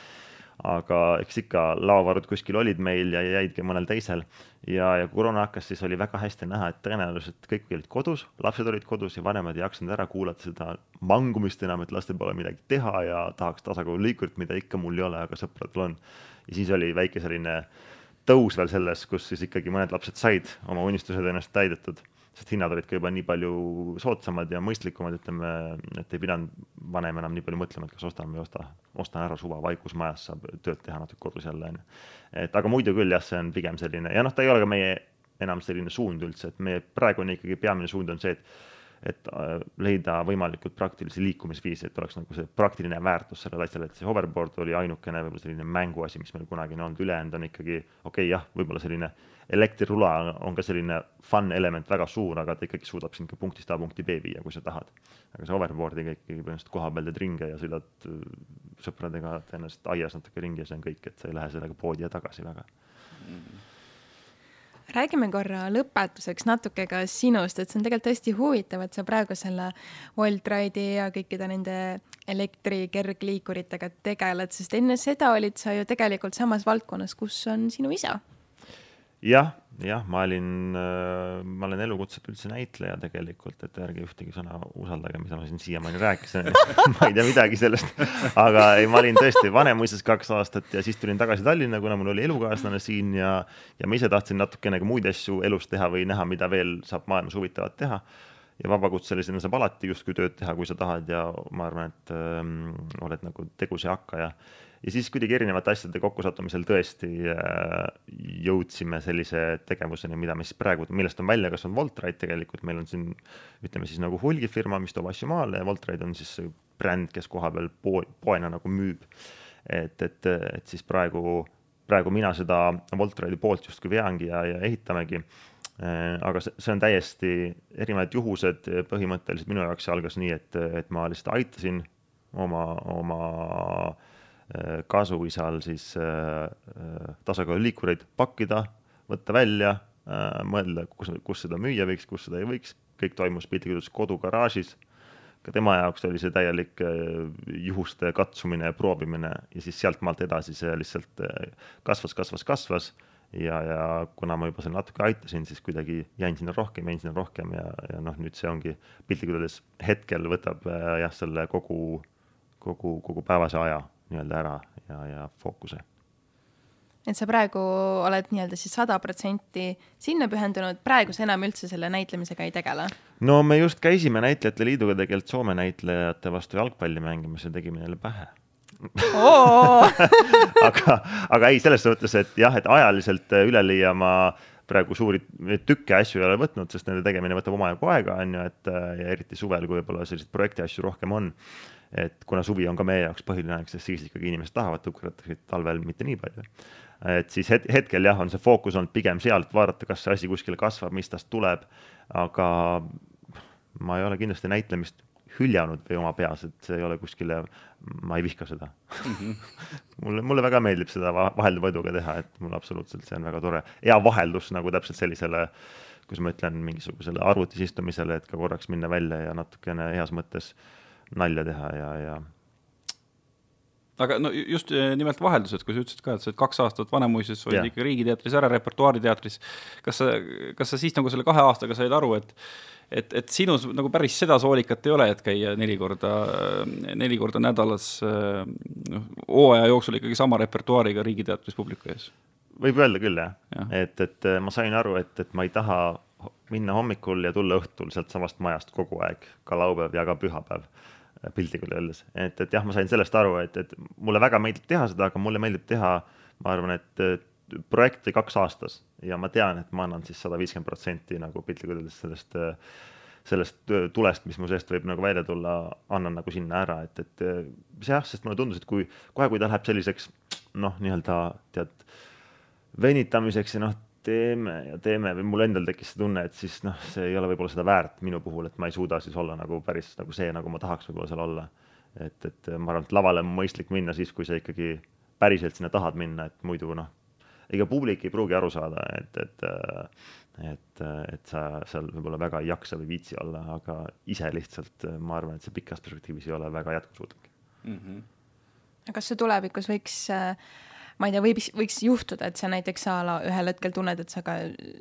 aga eks ikka laovarud kuskil olid meil ja jäidki mõnel teisel. ja, ja koroona hakkas, siis oli väga hästi näha, et tõenäoliselt kõik olid kodus, lapsed olid kodus ja vanemad ei jaksanud ära kuulata seda mangumist enam, et lastel pole midagi teha ja tahaks tasakaaluliikurit, mida ikka mul ei ole, aga sõpradel on. ja siis oli väike selline tõus veel selles, kus siis ikkagi mõned lapsed said oma unistused ennast täidetud sest hinnad olid ka juba nii palju soodsamad ja mõistlikumad, ütleme, et ei pidanud vanem enam nii palju mõtlema, et kas ostan või ei osta, ostan ära suva vaikus majas, saab tööd teha natuke kodus jälle, onju. et aga muidu küll jah, see on pigem selline ja noh, ta ei ole ka meie enam selline suund üldse, et meie praegune ikkagi peamine suund on see, et et äh, leida võimalikult praktilisi liikumisviise, et oleks nagu see praktiline väärtus sellele asjale, et see hoverboard oli ainukene võib-olla selline mänguasi, mis meil kunagi on olnud, ülejäänud on ikkagi okei okay,, jah, võib-olla selline elektrirula on ka selline fun element väga suur, aga ta ikkagi suudab sind ka punktist A punkti B viia, kui sa tahad. aga see hoverboard'iga ikkagi põhimõtteliselt koha peal teed ringe ja sõidad äh, sõpradega tõenäoliselt aias natuke ringi ja see on kõik, et sa ei lähe sellega poodi ja tagasi väga räägime korra lõpetuseks natuke ka sinust, et see on tegelikult hästi huvitav, et sa praegu selle Wolt Ride'i ja kõikide nende elektrikergliikuritega tegeled, sest enne seda olid sa ju tegelikult samas valdkonnas, kus on sinu isa. Jah, jah, ma olin, äh, ma olen elukutselt üldse näitleja tegelikult, et ärge ühtegi sõna usaldage, mida ma siin siiamaani rääkisin. Ma ei tea midagi sellest. aga ei, ma olin tõesti Vanemuises kaks aastat ja siis tulin tagasi Tallinna, kuna mul oli elukaaslane siin ja, ja ma ise tahtsin natukene ka muid asju elus teha või näha, mida veel saab maailmas huvitavat teha. Ja vabakutselisena saab alati justkui tööd teha, kui sa tahad ja ma arvan, et öö, ähm, oled nagu tegus ja hakkaja ja siis kuidagi erinevate asjade kokkusattumisel tõesti äh, jõudsime sellise tegevuseni, mida me siis praegu, millest on välja kasvanud Voltride tegelikult, meil on siin ütleme siis nagu hulgifirma, mis toob asju maale ja Voltride on siis bränd, kes koha peal poe, poena nagu müüb. et, et, et siis praegu, praegu mina seda Voltride'i poolt justkui veangi ja, ja ehitamegi. Äh, aga see, see on täiesti erinevad juhused, põhimõtteliselt minu jaoks see algas nii, et, et ma lihtsalt aitasin oma, oma Äh, kasuisal siis äh, äh, tasakaaluliikureid pakkida, võtta välja, mõelda, kus, kus seda müüa võiks, kus seda ei võiks, kõik toimus piltlikult öeldes kodugaraažis. ka tema jaoks oli see täielik juhuste katsumine ja proovimine ja siis sealtmaalt edasi see lihtsalt kasvas, kasvas, kasvas. Ja, ja kuna ma juba seal natuke aitasin, siis kuidagi jäin sinna rohkem, jäin sinna rohkem ja, ja noh, nüüd see ongi piltlikult öeldes hetkel võtab jah, selle kogu, kogu, kogu päevase aja nii-öelda ära ja, ja fookuse. et sa praegu oled nii-öelda siis sada protsenti sinna pühendunud, praegu sa enam üldse selle näitlemisega ei tegele? no me just käisime Näitlejate Liiduga tegelikult Soome näitlejate vastu jalgpalli mängimas ja tegime neile pähe aga, aga ei, selles suhtes, et jah, et ajaliselt üleliia ma praegu suuri tükke asju ei ole võtnud, sest nende tegemine võtab omajagu aega, on ju, et ja eriti suvel, kui võib-olla selliseid projekti asju rohkem on et kuna suvi on ka meie jaoks põhiline aeg, sest siis ikkagi inimesed tahavad tõukrattasid, talvel mitte nii palju. et siis het hetkel jah, on see fookus olnud pigem sealt vaadata, kas see asi kuskile kasvab, mis tast tuleb, aga ma ei ole kindlasti näitlemist hüljanud või oma peas, et see ei ole kuskile, ma ei vihka seda mm. -hmm. mulle, mulle väga meeldib seda vahelduva eduga teha, et mulle absoluutselt see on väga tore, hea vaheldus nagu täpselt sellisele, kuidas ma ütlen, mingisugusele arvutis istumisele, et ka korraks minna välja ja natukene heas mõttes äh, nalja teha ja, ja aga no just eh, nimelt vaheldused, kui sa ütlesid ka, et sa oled kaks aastat Vanemuises, olid ikka Riigiteatris ära, repertuaariteatris. kas sa, kas sa siis nagu selle kahe aastaga said aru, et, et, et sinus nagu päris seda soolikat ei ole, et käia neli korda, neli korda nädalas eh, noh, hooaja jooksul ikkagi sama repertuaariga Riigiteatris publiku ees? võib öelda küll jah ja., et, et eh, ma sain aru, et, et ma ei taha minna hommikul ja tulla õhtul sealtsamast majast kogu aeg, ka laupäev ja ka pühapäev piltlikult öeldes, et, et jah, ma sain sellest aru, et, et mulle väga meeldib teha seda, aga mulle meeldib teha, ma arvan, et projekti kaks aastas. Ja ma tean, et ma annan siis sada viiskümmend protsenti nagu piltlikult öeldes sellest, sellest tulest, mis mu seest võib nagu välja tulla, annan nagu sinna ära, et, et jah, sest mulle tundus, et kui kohe, kui ta läheb selliseks noh, nii-öelda tead venitamiseks ja noh teeme ja teeme või mul endal tekkis see tunne, et siis noh, see ei ole võib-olla seda väärt minu puhul, et ma ei suuda siis olla nagu päris nagu see, nagu ma tahaks võib-olla seal olla. et, et ma arvan, et lavale on mõistlik minna siis, kui sa ikkagi päriselt sinna tahad minna, et muidu noh, ega publik ei pruugi aru saada, et, et et, et sa seal võib-olla väga ei jaksa või viitsi olla, aga ise lihtsalt ma arvan, et see pikas perspektiivis ei ole väga jätkusuutlik mm. -hmm. kas see tulevikus võiks äh, ma ei tea, võib, võiks juhtuda, et sa näiteks a la ühel hetkel tunned, et sa ka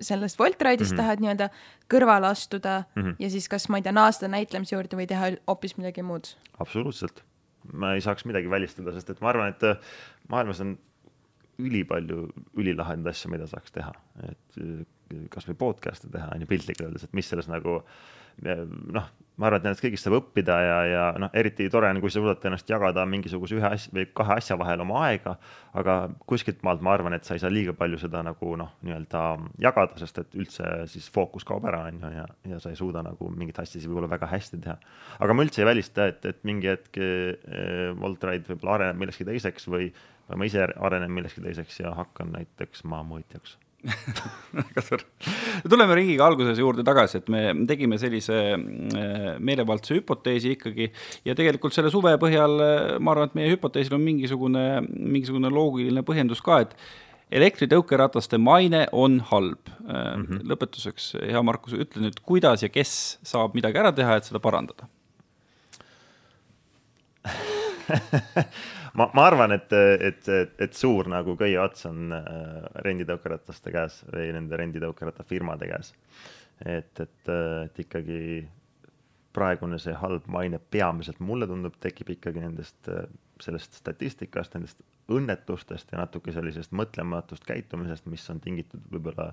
sellest Wolt Ride'ist mm -hmm. tahad nii-öelda kõrvale astuda mm -hmm. ja siis kas, ma ei tea, naasta näitlemise juurde või teha hoopis midagi muud? absoluutselt, ma ei saaks midagi välistada, sest et ma arvan, et äh, maailmas on ülipalju ülilahedaid asju, mida saaks teha, et äh, kasvõi podcast'e teha, on ju, piltlikult öeldes, et mis selles nagu noh, ma arvan, et nendest kõigist saab õppida ja, ja noh, eriti tore on, kui sa suudad ennast jagada mingisuguse ühe asja või kahe asja vahel oma aega. aga kuskilt maalt ma arvan, et sa ei saa liiga palju seda nagu noh, nii-öelda jagada, sest et üldse siis fookus kaob ära, on ju, ja, ja sa ei suuda nagu mingeid asju võib-olla väga hästi teha. aga ma üldse ei välista, et, et mingi hetk eh, Wolt Ride võib-olla areneb millekski teiseks või, või ma ise arenen millekski teiseks ja hakkan näiteks maamõõtjaks väga tore. tuleme ringiga alguses juurde tagasi, et me tegime sellise äh, meelevaldse hüpoteesi ikkagi ja tegelikult selle suve põhjal äh, ma arvan, et meie hüpoteesil on mingisugune, mingisugune loogiline põhjendus ka, et elektritõukerataste maine on halb mm. -hmm. lõpetuseks, hea Markus, ütle nüüd, kuidas ja kes saab midagi ära teha, et seda parandada ma, ma arvan, et, et, et, suur nagu köie ots on äh, renditõukerataste käes või nende renditõukerattafirmade käes. et, et, et ikkagi praegune see halb maine peamiselt mulle tundub, tekib ikkagi nendest, sellest statistikast, nendest õnnetustest ja natuke sellisest mõtlematust käitumisest, mis on tingitud võib-olla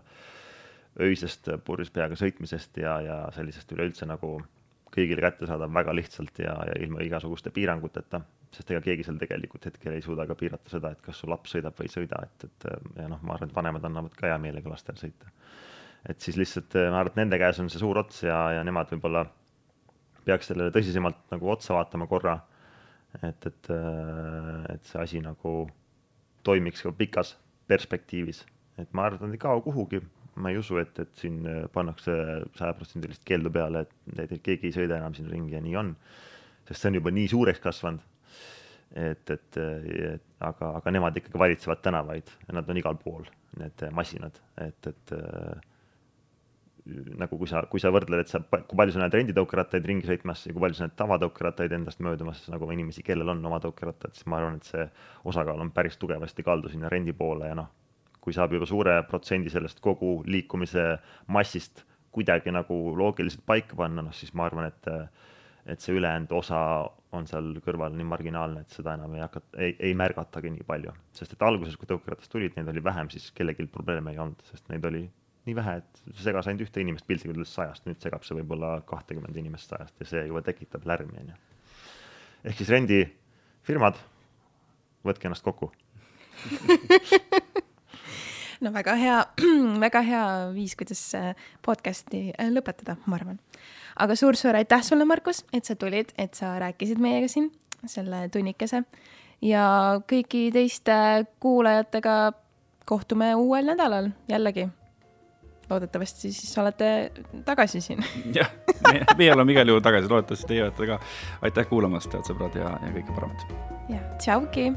öisest purjus peaga sõitmisest ja, ja sellisest üleüldse nagu kõigile kättesaadav väga lihtsalt ja, ja ilma igasuguste piiranguteta sest ega keegi seal tegelikult hetkel ei suuda ka piirata seda, et kas su laps sõidab või ei sõida, et, et ja noh, ma arvan, et vanemad annavad ka hea meelega lastel sõita. et siis lihtsalt ma arvan, et nende käes on see suur ots ja, ja nemad võib-olla peaks sellele tõsisemalt nagu otsa vaatama korra. et, et, et see asi nagu toimiks ka pikas perspektiivis, et ma arvan, et nad ei kao kuhugi, ma ei usu, et, et siin pannakse sajaprotsendilist keeldu peale, et, et keegi ei sõida enam siin ringi ja nii on. sest see on juba nii suureks kasvanud et, et, et aga, aga nemad ikkagi valitsevad tänavaid nad on igal pool, need masinad, et, et nagu kui sa, kui sa võrdled, et sa, kui palju sa näed renditõukerattaid ringi sõitmas ja kui palju sa näed tavatõukerattaid endast möödumas, nagu inimesi, kellel on oma tõukerattad, siis ma arvan, et see osakaal on päris tugevasti kaldu sinna rendi poole ja noh, kui saab juba suure protsendi sellest kogu liikumise massist kuidagi nagu loogiliselt paika panna, noh siis ma arvan, et et see ülejäänud osa on seal kõrval nii marginaalne, et seda enam ei hakata, ei, ei märgatagi nii palju. sest et alguses, kui tõukeratast tulid, neid oli vähem, siis kellelgi probleeme ei olnud, sest neid oli nii vähe, et see segas ainult ühte inimest piltlikult öeldes sajast, nüüd segab see võib-olla kahtekümmend inimest sajast ja see juba tekitab lärmi, on ju. ehk siis rendifirmad, võtke ennast kokku no väga hea, väga hea viis, kuidas podcast'i lõpetada, ma arvan aga suur-suur aitäh sulle, Markus, et sa tulid, et sa rääkisid meiega siin selle tunnikese ja kõigi teiste kuulajatega kohtume uuel nädalal jällegi. loodetavasti siis olete tagasi siin. jah, meie oleme igal juhul tagasi, loodetavasti teie olete ka. aitäh kuulamast, head sõbrad ja, ja kõike paremat. ja tšauki